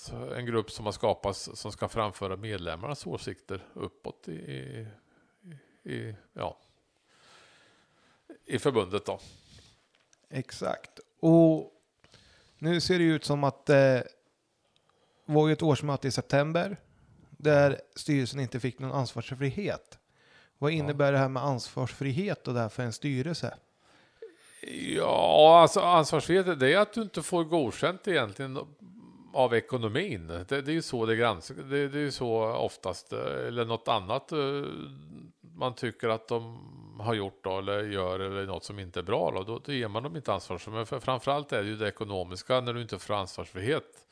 en grupp som har skapats som ska framföra medlemmarnas åsikter uppåt i, i, i ja, i förbundet. Då. Exakt. Och nu ser det ut som att eh, var ju ett årsmöte i september där styrelsen inte fick någon ansvarsfrihet. Vad innebär ja. det här med ansvarsfrihet och det här för en styrelse? Ja, alltså ansvarsfrihet det är att du inte får godkänt egentligen av ekonomin. Det, det är ju så det granskas. Det, det, är ju så oftast, eh, eller något annat eh, man tycker att de har gjort då, eller gör eller något som inte är bra. Då, då, då ger man dem inte ansvar. Men för, framförallt är det ju det ekonomiska när du inte får ansvarsfrihet.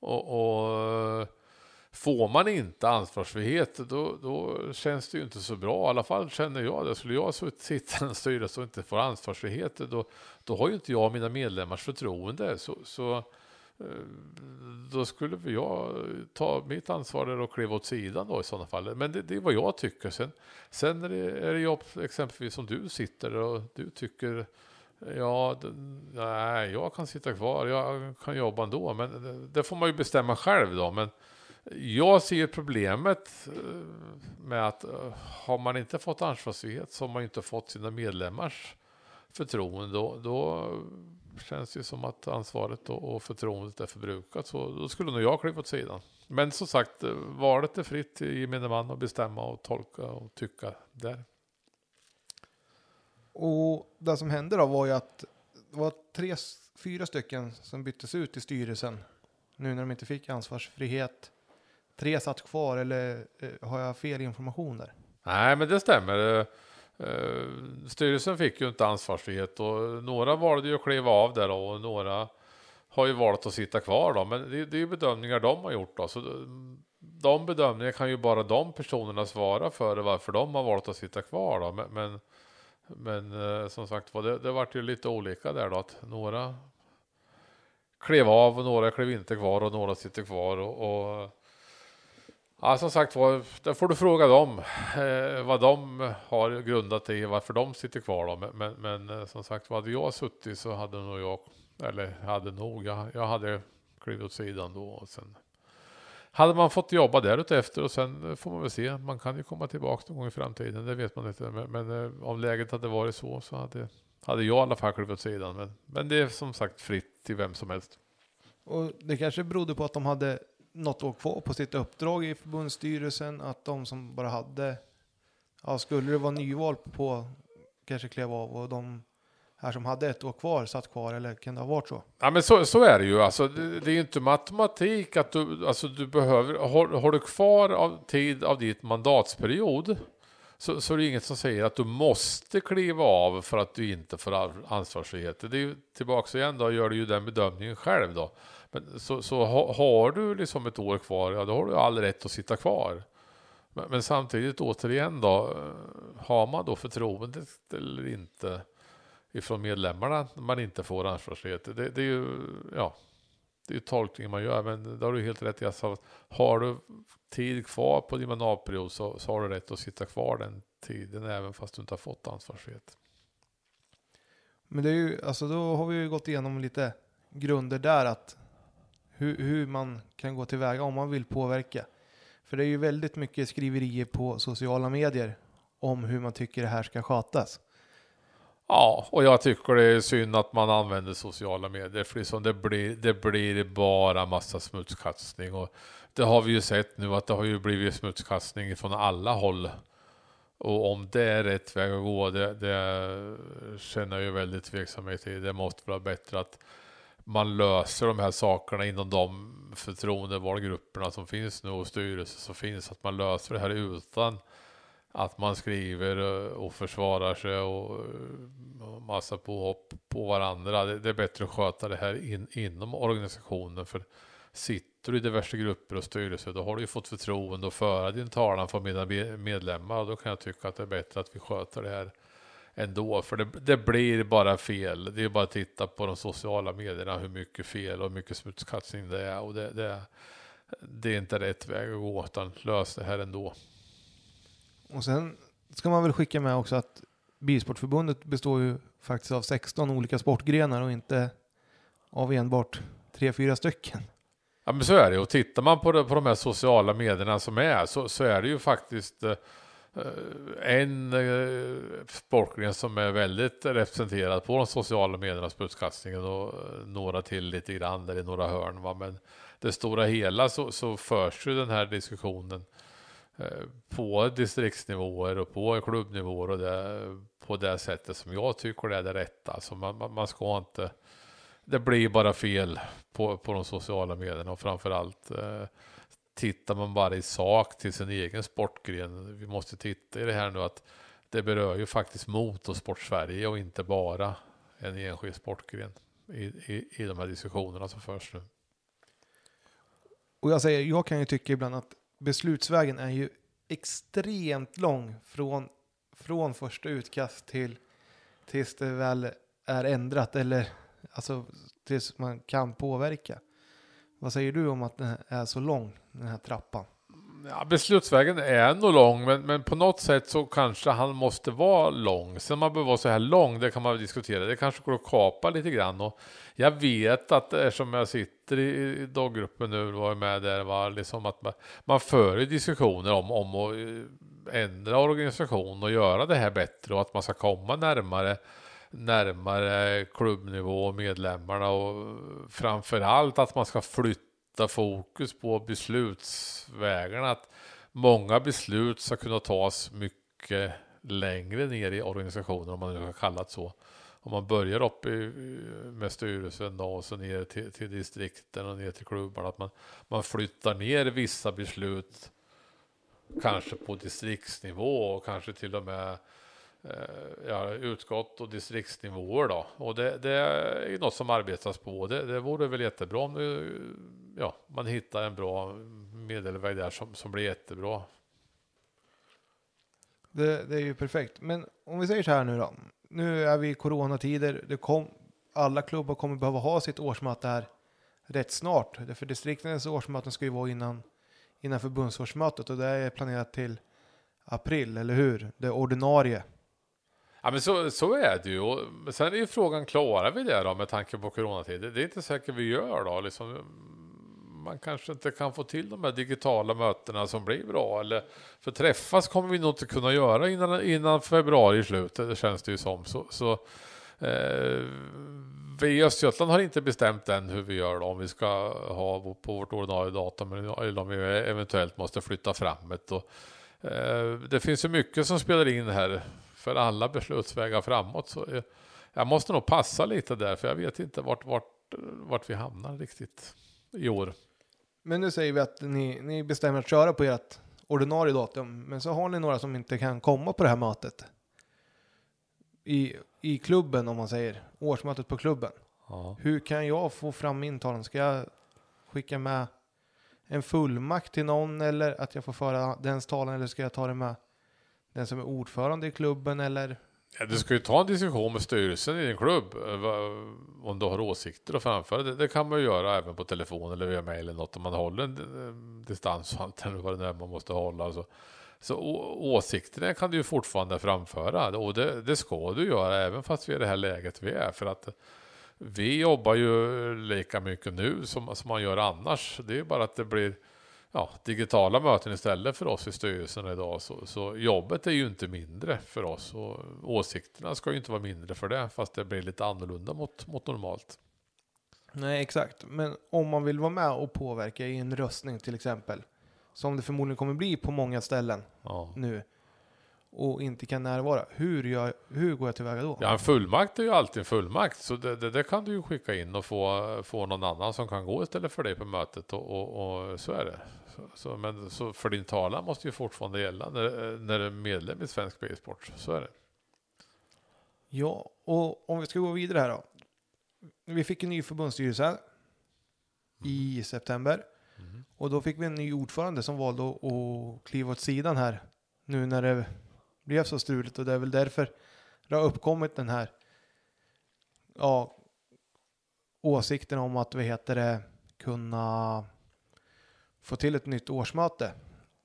Och, och eh, får man inte ansvarsfrihet då, då känns det ju inte så bra. I alla fall känner jag det. Skulle jag sitta i en styrelse och inte få ansvarsfrihet då, då har ju inte jag mina medlemmars förtroende. Så, så Eh, då skulle jag ta mitt ansvar och kliva åt sidan då i sådana fall. Men det, det är vad jag tycker. Sen, sen är, det, är det jobb exempelvis som du sitter och du tycker Ja, nej, jag kan sitta kvar, jag kan jobba ändå, men det, det får man ju bestämma själv då. Men jag ser problemet eh, med att eh, har man inte fått ansvarsfrihet så har man inte fått sina medlemmars förtroende. Då, då känns det som att ansvaret och förtroendet är förbrukat. Så då skulle nog jag kliva åt sidan. Men som sagt, valet är fritt i gemene man att bestämma och tolka och tycka där. Och det som hände då var ju att det var tre, fyra stycken som byttes ut i styrelsen. Nu när de inte fick ansvarsfrihet. Tre satt kvar eller eh, har jag fel information där? Nej, men det stämmer. Eh, styrelsen fick ju inte ansvarsfrihet och några valde ju att kliva av där då, och några har ju valt att sitta kvar då. Men det, det är ju bedömningar de har gjort då. Så de bedömningarna kan ju bara de personerna svara för varför de har valt att sitta kvar då. Men, men, men eh, som sagt var, det, det vart ju lite olika där då. Att några klev av och några klev inte kvar och några sitter kvar. och, och Ja, som sagt var, där får du fråga dem eh, vad de har grundat i varför de sitter kvar. Då. Men, men, men eh, som sagt var, hade jag suttit så hade nog jag, eller hade nog, jag, jag hade klivit åt sidan då. Och sen hade man fått jobba där efter och sen eh, får man väl se. Man kan ju komma tillbaka någon gång i framtiden, det vet man inte. Men, men eh, om läget hade varit så så hade, hade jag i alla fall klivit åt sidan. Men, men det är som sagt fritt till vem som helst. Och det kanske berodde på att de hade något år kvar på sitt uppdrag i förbundsstyrelsen, att de som bara hade, ja skulle det vara nyval på, kanske klev av och de här som hade ett år kvar satt kvar eller kan det ha varit så? Ja men så, så är det ju alltså. Det, det är ju inte matematik att du, alltså du behöver, har, har du kvar av tid av ditt mandatsperiod så, så är det inget som säger att du måste kliva av för att du inte får ansvarsfrihet. Det är ju tillbaka igen då, gör du ju den bedömningen själv då. Men så, så ha, har du liksom ett år kvar, ja då har du all rätt att sitta kvar. Men, men samtidigt återigen då, eh, har man då förtroendet eller inte ifrån medlemmarna när man inte får ansvarsfrihet. Det, det är ju, ja, det är ju tolkningen man gör, men det har du helt rätt i. Alltså, har du tid kvar på din mandatperiod så, så har du rätt att sitta kvar den tiden även fast du inte har fått ansvarsfrihet. Men det är ju, alltså då har vi ju gått igenom lite grunder där att hur, hur man kan gå tillväga om man vill påverka. För det är ju väldigt mycket skriverier på sociala medier om hur man tycker det här ska skötas. Ja, och jag tycker det är synd att man använder sociala medier för liksom det, blir, det blir bara massa smutskastning och det har vi ju sett nu att det har ju blivit smutskastning från alla håll. Och om det är rätt väg att gå, det, det känner jag ju väldigt tveksamhet i. Det måste vara bättre att man löser de här sakerna inom de förtroendevalgrupperna som finns nu och styrelser som finns. Att man löser det här utan att man skriver eh, och försvarar sig och eh, massa påhopp på varandra. Det, är bättre att sköta det här in, inom organisationen. För sitter du i diverse grupper och styrelser då har du ju fått förtroende att föra din talan för mina medlemmar och då kan jag tycka att det är bättre att vi sköter det här ändå. För det, det, blir bara fel. Det är bara att titta på de sociala medierna hur mycket fel och mycket smutskastning det är. Och det, det, det är inte rätt väg att gå utan lös det här ändå. Och sen ska man väl skicka med också att Bilsportförbundet består ju faktiskt av 16 olika sportgrenar och inte av enbart 3-4 stycken. Ja men så är det och tittar man på, det, på de här sociala medierna som är så, så är det ju faktiskt eh, Eh, en eh, sportgren som är väldigt representerad på de sociala medierna budskastningen och eh, några till lite grann där i några hörn. Va? Men det stora hela så, så förs ju den här diskussionen på distriktsnivåer och på klubbnivåer och det, på det sättet som jag tycker det är det rätta. Alltså man, man ska inte, det blir bara fel på, på de sociala medierna och framförallt eh, tittar man bara i sak till sin egen sportgren. Vi måste titta i det här nu att det berör ju faktiskt motorsport Sverige och inte bara en enskild sportgren i, i, i de här diskussionerna som förs nu. Och jag säger, jag kan ju tycka ibland att beslutsvägen är ju extremt lång från, från första utkast till tills det väl är ändrat eller alltså tills man kan påverka. Vad säger du om att den är så lång, den här trappan? Ja, beslutsvägen är nog lång, men, men på något sätt så kanske han måste vara lång. Sen man behöver vara så här lång, det kan man diskutera. Det kanske går att kapa lite grann. Och jag vet att eftersom jag sitter i daggruppen nu och var med där, var liksom att man, man för diskussioner om, om att eh, ändra organisation och göra det här bättre och att man ska komma närmare närmare klubbnivå och medlemmarna och framförallt att man ska flytta fokus på beslutsvägarna. Att många beslut ska kunna tas mycket längre ner i organisationen om man nu har kallat så. Om man börjar upp i, med styrelsen då, och så ner till, till distrikten och ner till klubbarna. Att man, man flyttar ner vissa beslut kanske på distriktsnivå och kanske till och med eh, Eh, ja, utskott och distriktsnivåer då. Och det, det är något som arbetas på. Det, det vore väl jättebra om ja, man hittar en bra medelväg där som, som blir jättebra. Det, det är ju perfekt. Men om vi säger så här nu då. Nu är vi i coronatider. Det kom, alla klubbar kommer behöva ha sitt årsmöte här rätt snart. För distriktens årsmöten ska ju vara innan, innan förbundsårsmötet och det är planerat till april, eller hur? Det ordinarie. Ja men så, så är det ju. Och sen är ju frågan, klarar vi det då med tanke på coronatiden? Det är inte säkert vi gör då. Liksom, man kanske inte kan få till de här digitala mötena som blir bra. Eller, för träffas kommer vi nog inte kunna göra innan, innan februari i slutet, det känns det ju som. Så, så eh, vi i Östergötland har inte bestämt än hur vi gör då, om vi ska ha på vårt ordinarie datum eller om vi eventuellt måste flytta framåt. Och, eh, det finns ju mycket som spelar in här för alla beslutsvägar framåt. Så jag, jag måste nog passa lite där, för jag vet inte vart, vart, vart vi hamnar riktigt i år. Men nu säger vi att ni, ni bestämmer att köra på ert ordinarie datum, men så har ni några som inte kan komma på det här mötet. I, i klubben om man säger, årsmötet på klubben. Ja. Hur kan jag få fram min talan? Ska jag skicka med en fullmakt till någon eller att jag får föra dens talan eller ska jag ta det med den som är ordförande i klubben eller? Ja, du ska ju ta en diskussion med styrelsen i din klubb eh, om du har åsikter att framföra. Det, det kan man ju göra även på telefon eller via mail eller något om man håller en eh, distans och allt eller vad det är man måste hålla. Alltså. Så å- åsikterna kan du ju fortfarande framföra och det, det ska du göra även fast vi är i det här läget vi är. För att vi jobbar ju lika mycket nu som, som man gör annars. Det är ju bara att det blir ja, digitala möten istället för oss i styrelsen idag. Så, så jobbet är ju inte mindre för oss och åsikterna ska ju inte vara mindre för det fast det blir lite annorlunda mot, mot normalt. Nej, exakt. Men om man vill vara med och påverka i en röstning till exempel, som det förmodligen kommer bli på många ställen Ja. nu, och inte kan närvara, hur, gör, hur går jag tillväga då? Ja, en fullmakt är ju alltid en fullmakt, så det, det, det kan du ju skicka in och få, få någon annan som kan gå istället för dig på mötet och, och, och så är det. Så, så, men så för din talan måste ju fortfarande gälla när, när du är medlem i Svensk Bilsport, så är det. Ja, och om vi ska gå vidare här då. Vi fick en ny förbundsstyrelse i september. Och då fick vi en ny ordförande som valde att, att kliva åt sidan här. Nu när det blev så struligt och det är väl därför det har uppkommit den här ja, åsikten om att vi heter det kunna få till ett nytt årsmöte.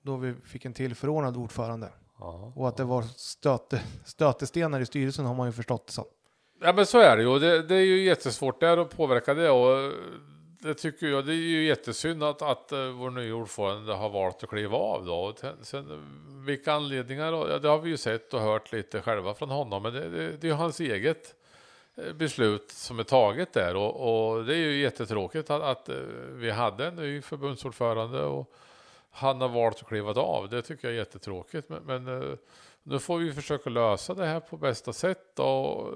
Då vi fick en till förordnad ordförande. Ja. Och att det var stöte, stötestenar i styrelsen har man ju förstått det som. Ja men så är det ju. Det, det är ju jättesvårt där att påverka det. Och det tycker jag, det är ju jättesynd att, att eh, vår nya ordförande har valt att kliva av då. Sen, vilka anledningar, då? ja, det har vi ju sett och hört lite själva från honom. Men det, det, det är ju hans eget eh, beslut som är taget där. Och, och det är ju jättetråkigt att, att eh, vi hade en ny förbundsordförande och han har valt att kliva av. Det tycker jag är jättetråkigt. Men, men nu får vi försöka lösa det här på bästa sätt. Och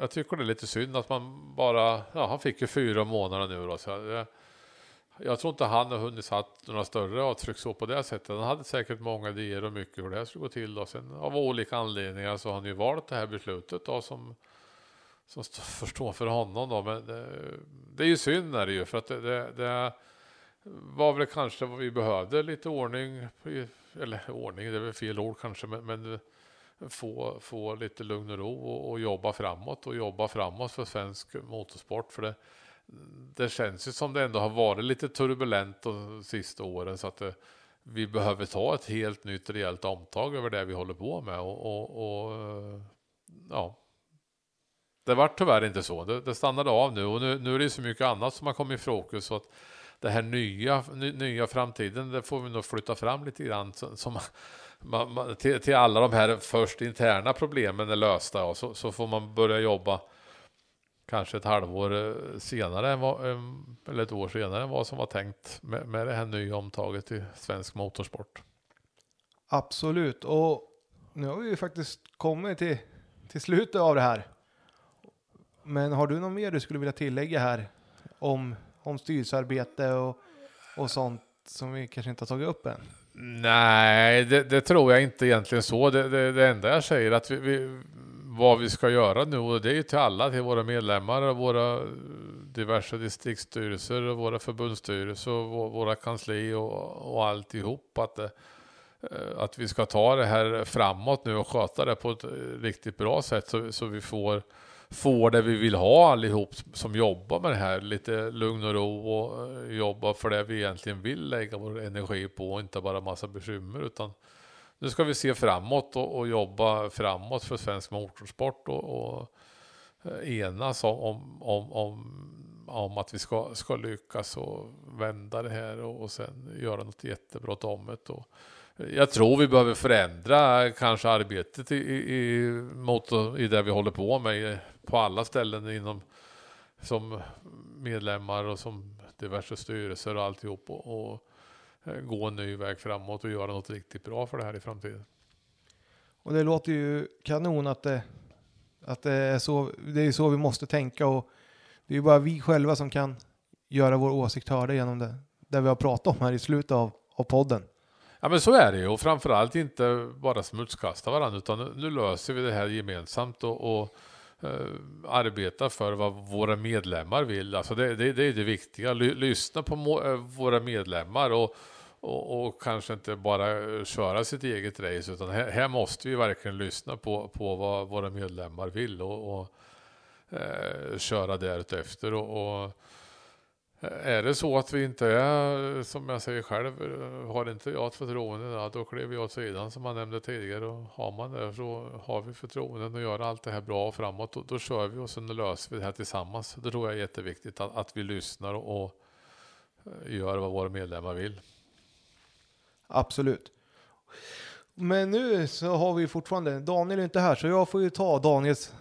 jag tycker det är lite synd att man bara, ja han fick ju fyra månader nu då. Så jag, jag tror inte han har hunnit satt några större avtryck så på det sättet. Han hade säkert många idéer och mycket hur det här skulle gå till. Då. Sen av olika anledningar så har han ju valt det här beslutet då som, som förstår får stå för honom då. Men det, det är ju synd är det ju för att det, det, det var väl kanske vad vi behövde lite ordning. Eller ordning, det är väl fel ord kanske, men, men få, få lite lugn och ro och, och jobba framåt och jobba framåt för svensk motorsport. För det, det känns ju som det ändå har varit lite turbulent de sista åren så att det, vi behöver ta ett helt nytt rejält omtag över det vi håller på med. Och, och, och eh, ja, det var tyvärr inte så. Det, det stannade av nu och nu, nu är det så mycket annat som har kommit i fokus. Så att det här nya, ny, nya framtiden, det får vi nog flytta fram lite grann. Så, som, man, man, till, till alla de här först interna problemen är lösta och så, så får man börja jobba kanske ett halvår eh, senare, än vad, eh, eller ett år senare än vad som var tänkt med, med det här nya omtaget i svensk motorsport. Absolut, och nu har vi ju faktiskt kommit till, till slutet av det här. Men har du något mer du skulle vilja tillägga här om, om styrelsearbete och, och sånt som vi kanske inte har tagit upp än? Nej, det, det, tror jag inte egentligen så. Det, det, det enda jag säger är att vi, vi, vad vi ska göra nu, och det är ju till alla, till våra medlemmar, och våra diverse distriktsstyrelser, och våra förbundsstyrelser, och våra kansli och, och alltihop. Att, eh, att vi ska ta det här framåt nu och sköta det på ett riktigt bra sätt så, så vi får får det vi vill ha allihop som jobbar med det här. Lite lugn och ro och eh, jobba för det vi egentligen vill lägga vår energi på och inte bara massa bekymmer utan nu ska vi se framåt och, och jobba framåt för svensk motorsport och, och eh, enas om, om, om, om, om att vi ska, ska lyckas och vända det här och, och sen göra något jättebra om det. Och, jag tror vi behöver förändra kanske arbetet i, i, mot, i det vi håller på med på alla ställen inom som medlemmar och som diverse styrelser och alltihop och, och eh, gå en ny väg framåt och göra något riktigt bra för det här i framtiden. Och det låter ju kanon att det, att det är så, det är så vi måste tänka och det är ju bara vi själva som kan göra vår åsikt hörda genom det, det vi har pratat om här i slutet av, av podden. Ja men så är det ju och framförallt inte bara smutskasta varandra utan nu, nu löser vi det här gemensamt och, och Eh, arbeta för vad våra medlemmar vill. Alltså det, det, det är det viktiga. lyssna på eh, våra medlemmar och, och, och, kanske inte bara eh, köra sitt eget race utan här, här, måste vi verkligen lyssna på, på vad våra medlemmar vill och, och eh, köra därefter. och, och är det så att vi inte är, som jag säger själv, har inte jag ett förtroende, då kliver jag åt sidan som man nämnde tidigare. Och har man det så har vi förtroenden och gör allt det här bra framåt. Då, då kör vi och sen löser vi det här tillsammans. Det tror jag är jätteviktigt att, att vi lyssnar och, och eh, gör vad våra medlemmar vill. Absolut. Men nu så har vi fortfarande, Daniel är inte här så jag får ju ta Daniels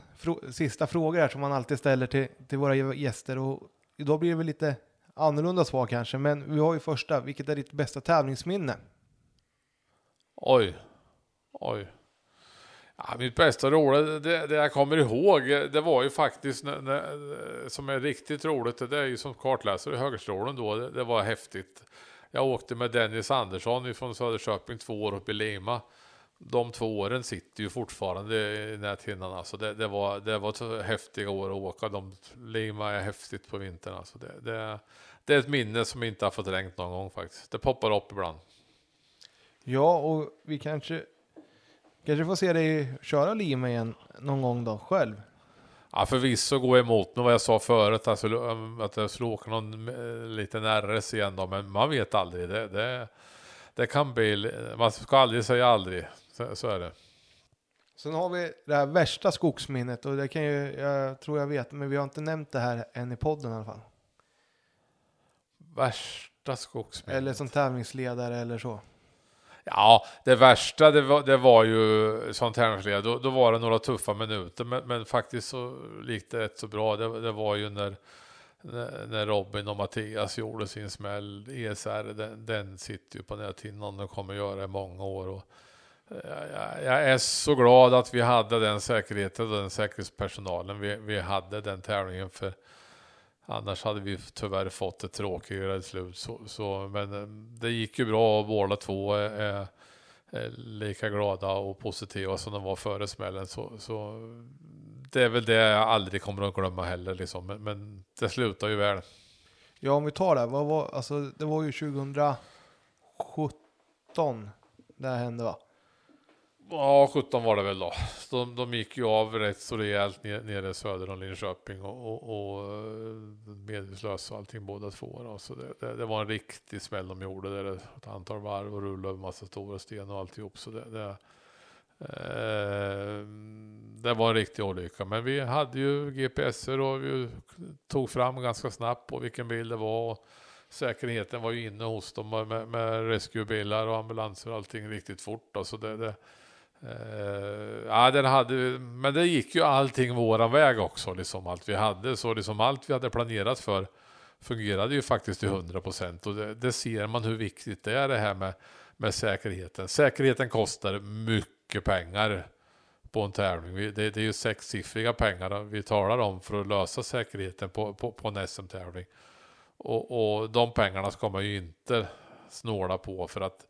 sista fråga här som man alltid ställer till, till våra gäster och då blir det väl lite annorlunda svar kanske, men vi har ju första. Vilket är ditt bästa tävlingsminne? Oj, oj. Ja, mitt bästa roliga, det, det, jag kommer ihåg, det var ju faktiskt, när, när, som är riktigt roligt, det är ju som kartläsare i högskolan då, det, det, var häftigt. Jag åkte med Dennis Andersson från Söderköping två år uppe i Lima. De två åren sitter ju fortfarande i näthinnan. Alltså det, det, var, det var häftiga år att åka. De, Lima är häftigt på vintern. Alltså det, det, det är ett minne som inte har förträngt någon gång faktiskt. Det poppar upp ibland. Ja, och vi kanske, kanske får se dig köra Lima igen någon gång då själv. Ja, förvisso går jag emot med vad jag sa förut, alltså, att jag skulle åka någon eh, liten RS igen då, men man vet aldrig. Det, det, det kan bli, man ska aldrig säga aldrig, så, så är det. Sen har vi det här värsta skogsminnet och det kan ju, jag tror jag vet, men vi har inte nämnt det här än i podden i alla fall. Värsta skogsminnet? Eller som tävlingsledare eller så. Ja, det värsta det var, det var ju som tävlingsledare, då, då var det några tuffa minuter, men, men faktiskt så gick det rätt så bra. Det, det var ju när, när Robin och Mattias gjorde sin smäll, ESR, den, den sitter ju på näthinnan och kommer göra i många år. Och, jag, jag är så glad att vi hade den säkerheten och den säkerhetspersonalen vi, vi hade den tävlingen för Annars hade vi tyvärr fått ett tråkigare slut. Så, så, men eh, det gick ju bra och båda två är, är, är, lika glada och positiva som de var före smällen. Så, så det är väl det jag aldrig kommer att glömma heller. Liksom. Men, men det slutar ju väl. Ja, om vi tar det. Vad var, alltså, det var ju 2017 det här hände va? Ja, 17 var det väl då. De, de gick ju av rätt så rejält nere, söder om Linköping och, och, och eh, medvetslösa och allting båda två. Då. Så det, det, det, var en riktig smäll de gjorde där ett antal varv och rullade över massa stora sten och alltihop. Så det, det, eh, det var en riktig olycka. Men vi hade ju GPSer och vi tog fram ganska snabbt på vilken bil det var. Och säkerheten var ju inne hos dem med, med rescuebilar och ambulanser och allting riktigt fort. Då. Så det, det Uh, ja, den hade, men det gick ju allting våran väg också, liksom allt vi hade. Så liksom allt vi hade planerat för fungerade ju faktiskt till 100 procent. Och det, det, ser man hur viktigt det är det här med, med säkerheten. Säkerheten kostar mycket pengar på en tävling. Det, det är ju sexsiffriga pengar vi talar om för att lösa säkerheten på, på, på en SM-tävling. Och, och de pengarna ska man ju inte snåla på för att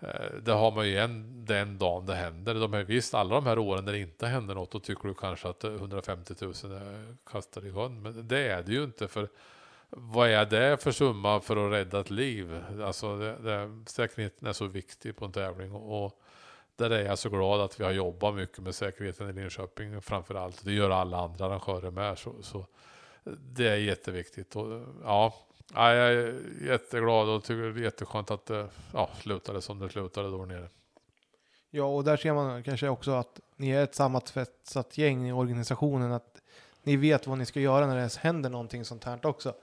Eh, det har man ju igen den dagen det händer. De här, visst, alla de här åren när det inte händer något, då tycker du kanske att 150 000 är kastade i sjön. Men det är det ju inte. för vad är det för summa för att rädda ett liv? Alltså det, det, säkerheten är så viktig på en tävling. Och, och där är jag så glad att vi har jobbat mycket med säkerheten i Linköping framför allt. Det gör alla andra arrangörer med. Så, så det är jätteviktigt. Och, ja, jag är jätteglad och tycker det är jätteskönt att det ja, slutade som det slutade då nere. Ja, och där ser man kanske också att ni är ett sammansvetsat gäng i organisationen. Att ni vet vad ni ska göra när det ens händer någonting sånt här också.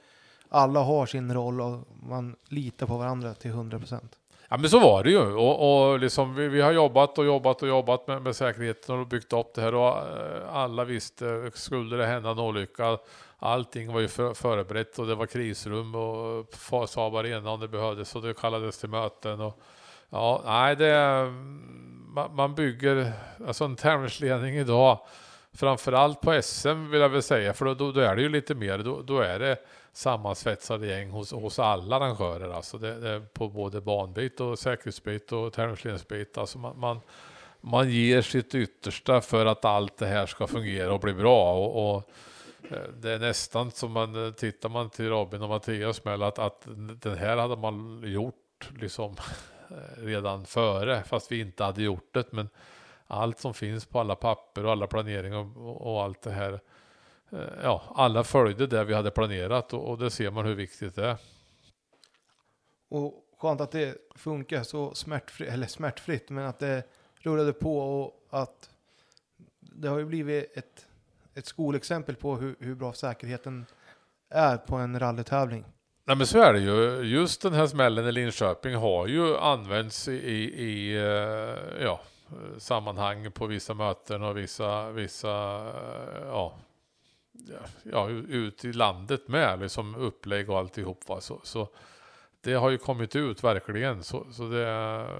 Alla har sin roll och man litar på varandra till 100 procent. Ja men så var det ju. Och, och liksom vi, vi, har jobbat och jobbat och jobbat med, med säkerheten och byggt upp det här. Och eh, alla visste skulle det hända en olycka allting var ju för, förberett och det var krisrum och Saab Arena om det behövdes och det kallades till möten och ja nej det mm, man, man bygger alltså en tävlingsledning idag framförallt på SM vill jag väl säga för då, då, då är det ju lite mer. Då, då är det sammansvetsade gäng hos, hos alla arrangörer. Alltså det, det är på både banbit och säkerhetsbit och tävlingsledningsbit. Alltså man, man, man ger sitt yttersta för att allt det här ska fungera och bli bra. Och, och eh, det är nästan som man eh, tittar man till Robin och Mattias med att, att den här hade man gjort liksom eh, redan före fast vi inte hade gjort det. Men allt som finns på alla papper och alla planeringar och, och allt det här Eh, ja, alla följde det vi hade planerat och, och det ser man hur viktigt det är. Och skönt att det funkar så smärtfritt, eller smärtfritt, men att det rullade på och att det har ju blivit ett, ett skolexempel på hur, hur bra säkerheten är på en rallytävling. Nej men så är det ju. Just den här smällen i Linköping har ju använts i, i eh, ja, sammanhang på vissa möten och vissa, vissa ja, ja, ut i landet med, liksom upplägg och alltihop. Va? Så, så det har ju kommit ut verkligen. Så, så det,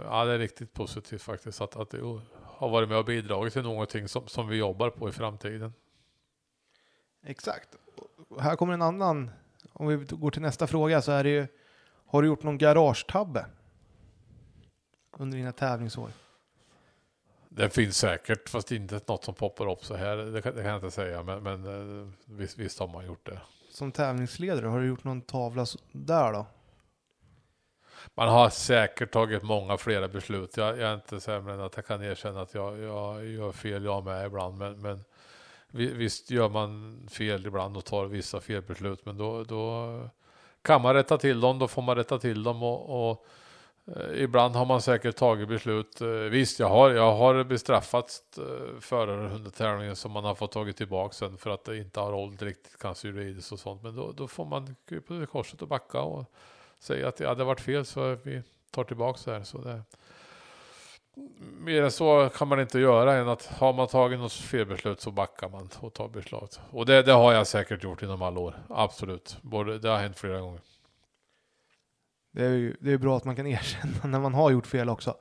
ja, det är riktigt positivt faktiskt att, att det har varit med och bidragit till någonting som, som vi jobbar på i framtiden. Exakt. Och här kommer en annan, om vi går till nästa fråga så är det ju, har du gjort någon garagetabbe? Under dina tävlingsår? Det finns säkert, fast inte något som poppar upp så här. Det kan, det kan jag inte säga, men, men eh, visst, visst, har man gjort det. Som tävlingsledare, har du gjort någon tavla där då? Man har säkert tagit många flera beslut. Jag, jag är inte sämre än att jag kan erkänna att jag, jag gör fel jag med ibland. Men, men visst gör man fel ibland och tar vissa felbeslut. Men då, då kan man rätta till dem, då får man rätta till dem. och, och Eh, ibland har man säkert tagit beslut. Eh, visst, jag har, jag har bestraffat eh, förare under tävlingen som man har fått tagit tillbaka sen för att det inte har hållit riktigt kanske juridiskt och sånt. Men då, då får man krypa till korset och backa och säga att ja, det varit fel så vi tar tillbaka det här. Så det, mer än så kan man inte göra än att har man tagit något felbeslut så backar man och tar beslag. Och det, det har jag säkert gjort inom alla år. Absolut. Både, det har hänt flera gånger. Det är ju det är bra att man kan (laughs) erkänna när man har gjort fel också.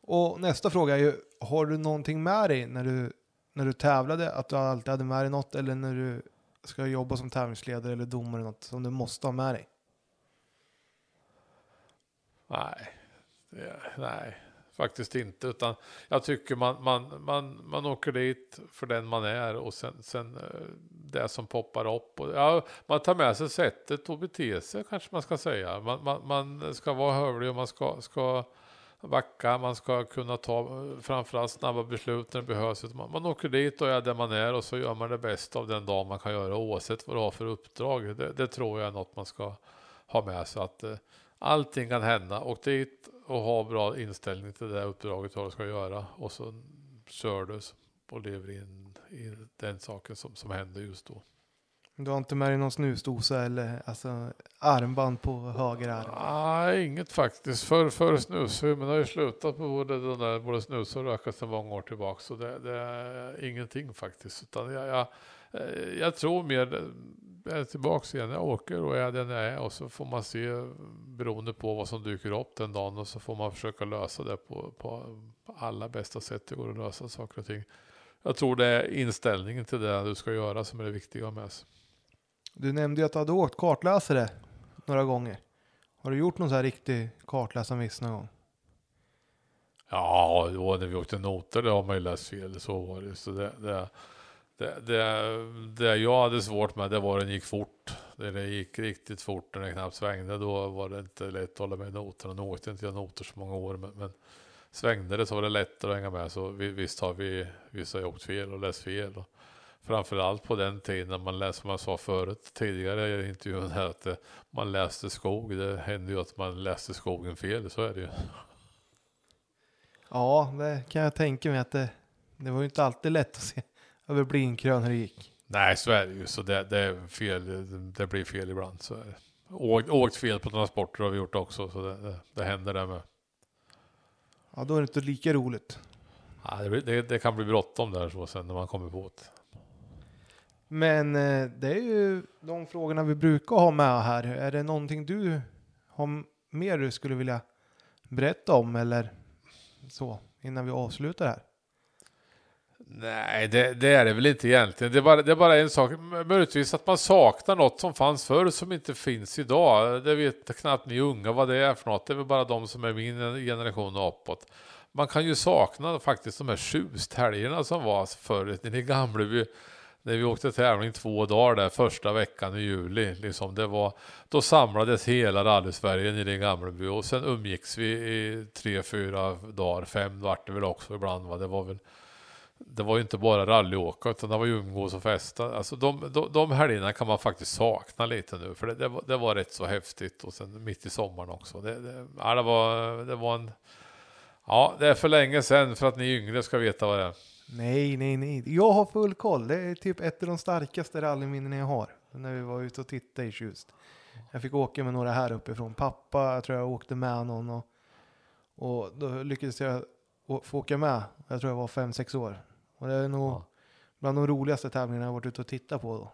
Och nästa fråga är ju, har du någonting med dig när du, när du tävlade? Att du alltid hade med dig något eller när du ska jobba som tävlingsledare eller domare något som du måste ha med dig? Nej, det, nej faktiskt inte. Utan jag tycker man, man, man, man åker dit för den man är och sen, sen eh, det som poppar upp. Och, ja, man tar med sig sättet att bete sig kanske man ska säga. Man, man, man ska vara hövlig och man ska, ska backa, man ska kunna ta eh, framförallt snabba beslut när det behövs. Man, man åker dit och är där man är och så gör man det bästa av den dag man kan göra oavsett vad du har för uppdrag. Det, det tror jag är något man ska ha med sig. Att, eh, allting kan hända. Åk dit och ha bra inställning till det uppdraget vad du ska göra och så kör du och lever in i den saken som, som händer just då. Du har inte med dig någon snusdosa eller alltså, armband på höger arm? Nej, inget faktiskt. För, för snusar men har ju slutat på både, den där, både snus och röka sedan många år tillbaka. Så det, det är ingenting faktiskt. Utan jag, jag, jag tror mer är tillbaka igen. Jag åker och är den jag är och så får man se beroende på vad som dyker upp den dagen och så får man försöka lösa det på, på alla bästa sätt det går att lösa saker och ting. Jag tror det är inställningen till det du ska göra som är det viktiga med sig. Du nämnde ju att du hade åkt kartläsare några gånger. Har du gjort någon sån här riktig kartläsarmiss någon gång? Ja, då när vi åkte noter, det har man ju läst fel. Så var det. Så det, det, det, det, det jag hade svårt med, det var att den gick fort. Det, gick riktigt fort när den knappt svängde. Då var det inte lätt att hålla med noterna. Nu åkte inte jag noter så många år, men, men svängde det så var det lättare att hänga med. Så vi, visst har vi vissa åkt fel och läst fel. Och framförallt på den tiden när man läste, som jag sa förut tidigare i intervjun här, att det, man läste skog. Det hände ju att man läste skogen fel, så är det ju. Ja, det kan jag tänka mig att det, det var ju inte alltid lätt att se över blindkrön hur det gick. Nej, så är det ju. Så det, det är fel. Det blir fel ibland. Så är det. Åkt, åkt fel på transporter har vi gjort också, så det, det, det händer det med. Ja, då är det inte lika roligt. Ja, det, det, det kan bli bråttom där så sen när man kommer på det. Men eh, det är ju de frågorna vi brukar ha med här. Är det någonting du har mer du skulle vilja berätta om eller så innan vi avslutar här? Nej, det, det är det väl inte egentligen. Det är, bara, det är bara en sak. Möjligtvis att man saknar något som fanns förr som inte finns idag. Det vet knappt ni unga vad det är för något. Det är väl bara de som är min generation och uppåt. Man kan ju sakna faktiskt de här tjusthelgerna som var förr. i Gamleby, gamla vi, när vi åkte tävling två dagar där första veckan i juli. Liksom det var, då samlades hela rally-Sverige nere i Gamleby och sen umgicks vi i tre, fyra dagar. Fem vart det väl också ibland. Va? Det var väl det var ju inte bara rallyåka utan det var ju umgås och festa. Alltså de, de, de helgerna kan man faktiskt sakna lite nu för det, det, var, det var rätt så häftigt och sen mitt i sommaren också. Det, det, ja, det, var, det var en... Ja, det är för länge sedan för att ni yngre ska veta vad det är. Nej, nej, nej. Jag har full koll. Det är typ ett av de starkaste rallyminnen jag har. När vi var ute och tittade i Tjust. Jag fick åka med några här uppifrån. Pappa, jag tror jag åkte med någon och, och då lyckades jag få åka med. Jag tror jag var fem, sex år. Och det är nog Ja. bland de roligaste tävlingarna jag varit ute och tittat på. Då.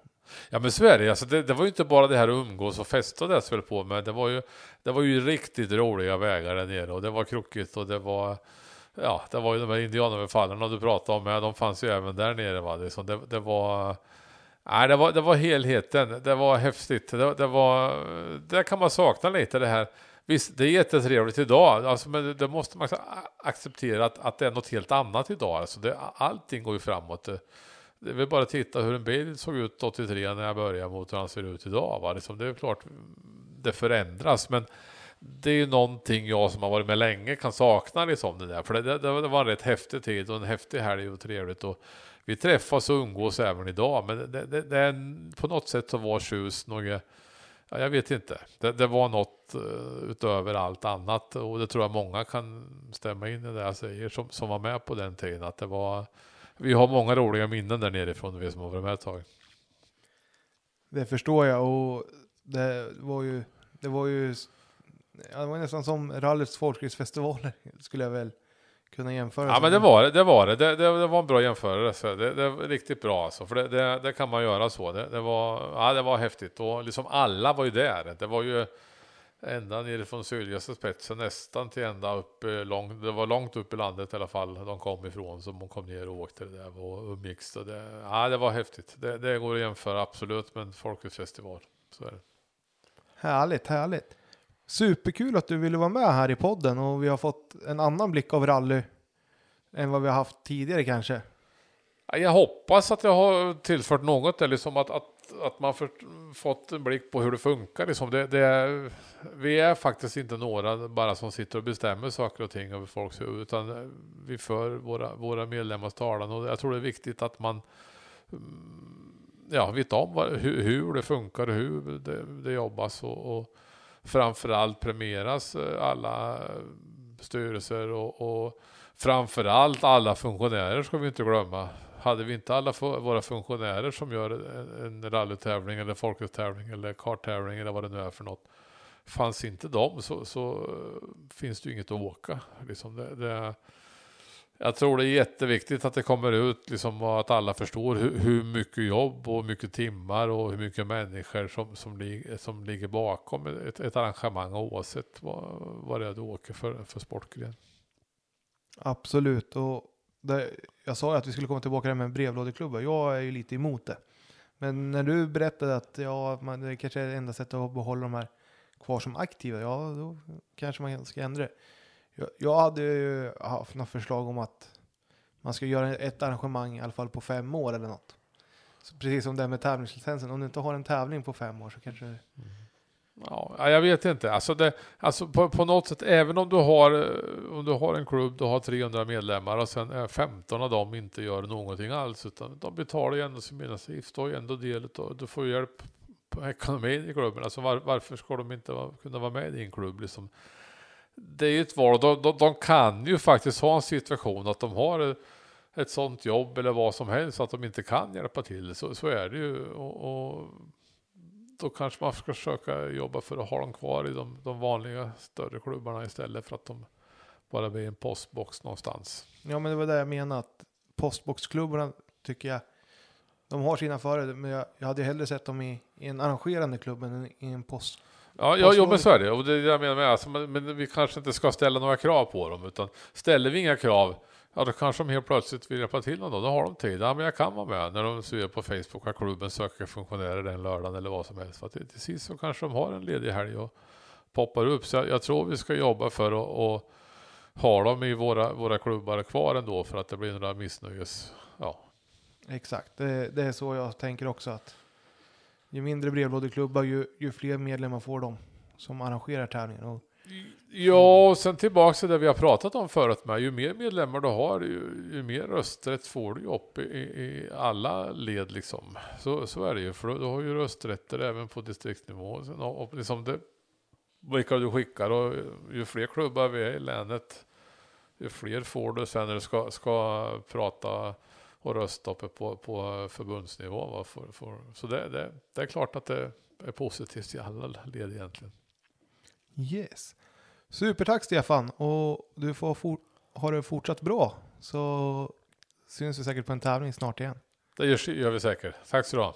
Ja men så är det. Alltså det, det var ju inte bara det här att umgås och festa det väl på med. Det var ju, det var ju riktigt roliga vägar där nere och det var krokigt och det var Ja, det var ju de här indianöverfallen du pratade om, ja, de fanns ju även där nere. Va? Det, det, det var Nej, det var, det var helheten. Det var häftigt. Det, det var, där kan man sakna lite det här. Visst, det är jättetrevligt idag, alltså, men det, måste man acceptera att, att det är något helt annat idag. Alltså det, allting går ju framåt. Det, det är väl bara att titta hur en bil såg ut 83 när jag började mot hur han ser ut idag. Va? Liksom, det är klart det förändras, men det är ju någonting jag som har varit med länge kan sakna liksom det där. För det, det, det var en rätt häftig tid och en häftig helg och trevligt. Och vi träffas och umgås även idag, men det, det, det är på något sätt så var tjus något eh, Ja, jag vet inte. Det, det var något uh, utöver allt annat och det tror jag många kan stämma in i det jag säger som, som var med på den tiden. Att det var, vi har många roliga minnen där nerifrån, vi som har varit med ett tag. Det förstår jag och det var ju, det var ju, ja, det var nästan som rallyts folkracefestivaler (laughs) skulle jag väl kunna jämföra. Ja, men det var det. Det var det. Det, det, det var en bra jämförelse. Det, det var riktigt bra alltså. För det, det, kan man göra så. Det, var, ja, det var häftigt och liksom alla var ju där. Det var ju ända nerifrån sydligaste spetsen nästan till ända upp eh, långt. Det var långt upp i landet i alla fall. De kom ifrån som de kom ner och åkte det där och umgicks. Det, ja, det var häftigt. Det, det går att jämföra absolut med en folkhusfestival. Så är det. Härligt, härligt. Superkul att du ville vara med här i podden och vi har fått en annan blick av rally än vad vi har haft tidigare kanske. Jag hoppas att jag har tillfört något, eller liksom att, att, att man för, fått en blick på hur det funkar. Liksom det, det är, vi är faktiskt inte några bara som sitter och bestämmer saker och ting över folks huvud, utan vi för våra, våra medlemmars talan. Och jag tror det är viktigt att man mm, ja, vet om vad, hur, hur det funkar och hur det, det jobbas. Och, och framförallt premieras eh, alla eh, styrelser och, och framförallt alla funktionärer ska vi inte glömma. Hade vi inte alla våra funktionärer som gör en, en rallytävling eller folkhögstävling eller karttävling eller vad det nu är för något. Fanns inte de så, så eh, finns det ju inget att åka. Liksom det, det, jag tror det är jätteviktigt att det kommer ut liksom, och att alla förstår hur, hur mycket jobb och hur mycket timmar och hur mycket människor som, som, lig, som ligger bakom ett, ett arrangemang oavsett vad, vad det är du åker för, för sportgren. Absolut. Och det, jag sa ju att vi skulle komma tillbaka med med brevlådeklubbar. Jag är ju lite emot det. Men när du berättade att ja, man, det kanske är det enda sättet att behålla de här kvar som aktiva, ja då kanske man ska ändra det. Jag, jag hade ju haft något förslag om att man ska göra ett arrangemang i alla fall på fem år eller något. Så precis som det med tävlingslicensen. Om du inte har en tävling på fem år så kanske... Ja, jag vet inte. Alltså, det, alltså på, på något sätt, även om du, har, eh, om du har en klubb, du har 300 medlemmar och sen eh, är 15 av dem inte gör någonting alls, utan de betalar ju ändå sin medlemsavgift och ändå del av, du får hjälp på ekonomin i klubben. Alltså var, varför ska de inte vara, kunna vara med i din klubb? Liksom? Det är ju ett val. De, de, de kan ju faktiskt ha en situation att de har ett sånt jobb eller vad som helst att de inte kan hjälpa till. Så, så är det ju. Och, och då kanske man ska försöka jobba för att ha dem kvar i de, de vanliga större klubbarna istället för att de bara blir en postbox någonstans. Ja, men det var det jag menade. Att postboxklubbarna tycker jag, de har sina fördelar. Men jag, jag hade ju hellre sett dem i, i en arrangerande klubb än i en post. Ja, ja jo, men så är det. Och det är det jag menar med. Alltså, men, men vi kanske inte ska ställa några krav på dem. Utan ställer vi inga krav, ja då kanske de helt plötsligt vill hjälpa till någon dag. Då har de tid. Ja, men jag kan vara med när de ser på Facebook att klubben söker funktionärer den lördagen eller vad som helst. För att till sist så kanske de har en ledig helg och poppar upp. Så jag, jag tror vi ska jobba för att och ha dem i våra, våra klubbar kvar ändå för att det blir några missnöjes... Ja, Exakt, det, det är så jag tänker också att ju mindre brevlådeklubbar ju, ju fler medlemmar får de som arrangerar tävlingen. Och, Ja, och sen tillbaka till det vi har pratat om förut med. Ju mer medlemmar du har, ju, ju mer rösträtt får du ju upp i, i, i alla led liksom. Så, så är det ju, för du, du har ju rösträtter även på distriktsnivå. Sen, och, och liksom det, vilka du skickar och ju fler klubbar vi är i länet, ju fler får du sen när du ska, ska prata och rösta uppe på, på förbundsnivå. Va, för, för, så det, det, det är klart att det är positivt i alla led egentligen. yes. Supertack Stefan och du får for, ha det fortsatt bra så syns vi säkert på en tävling snart igen. Det gör, gör vi säkert. Tack så du ha.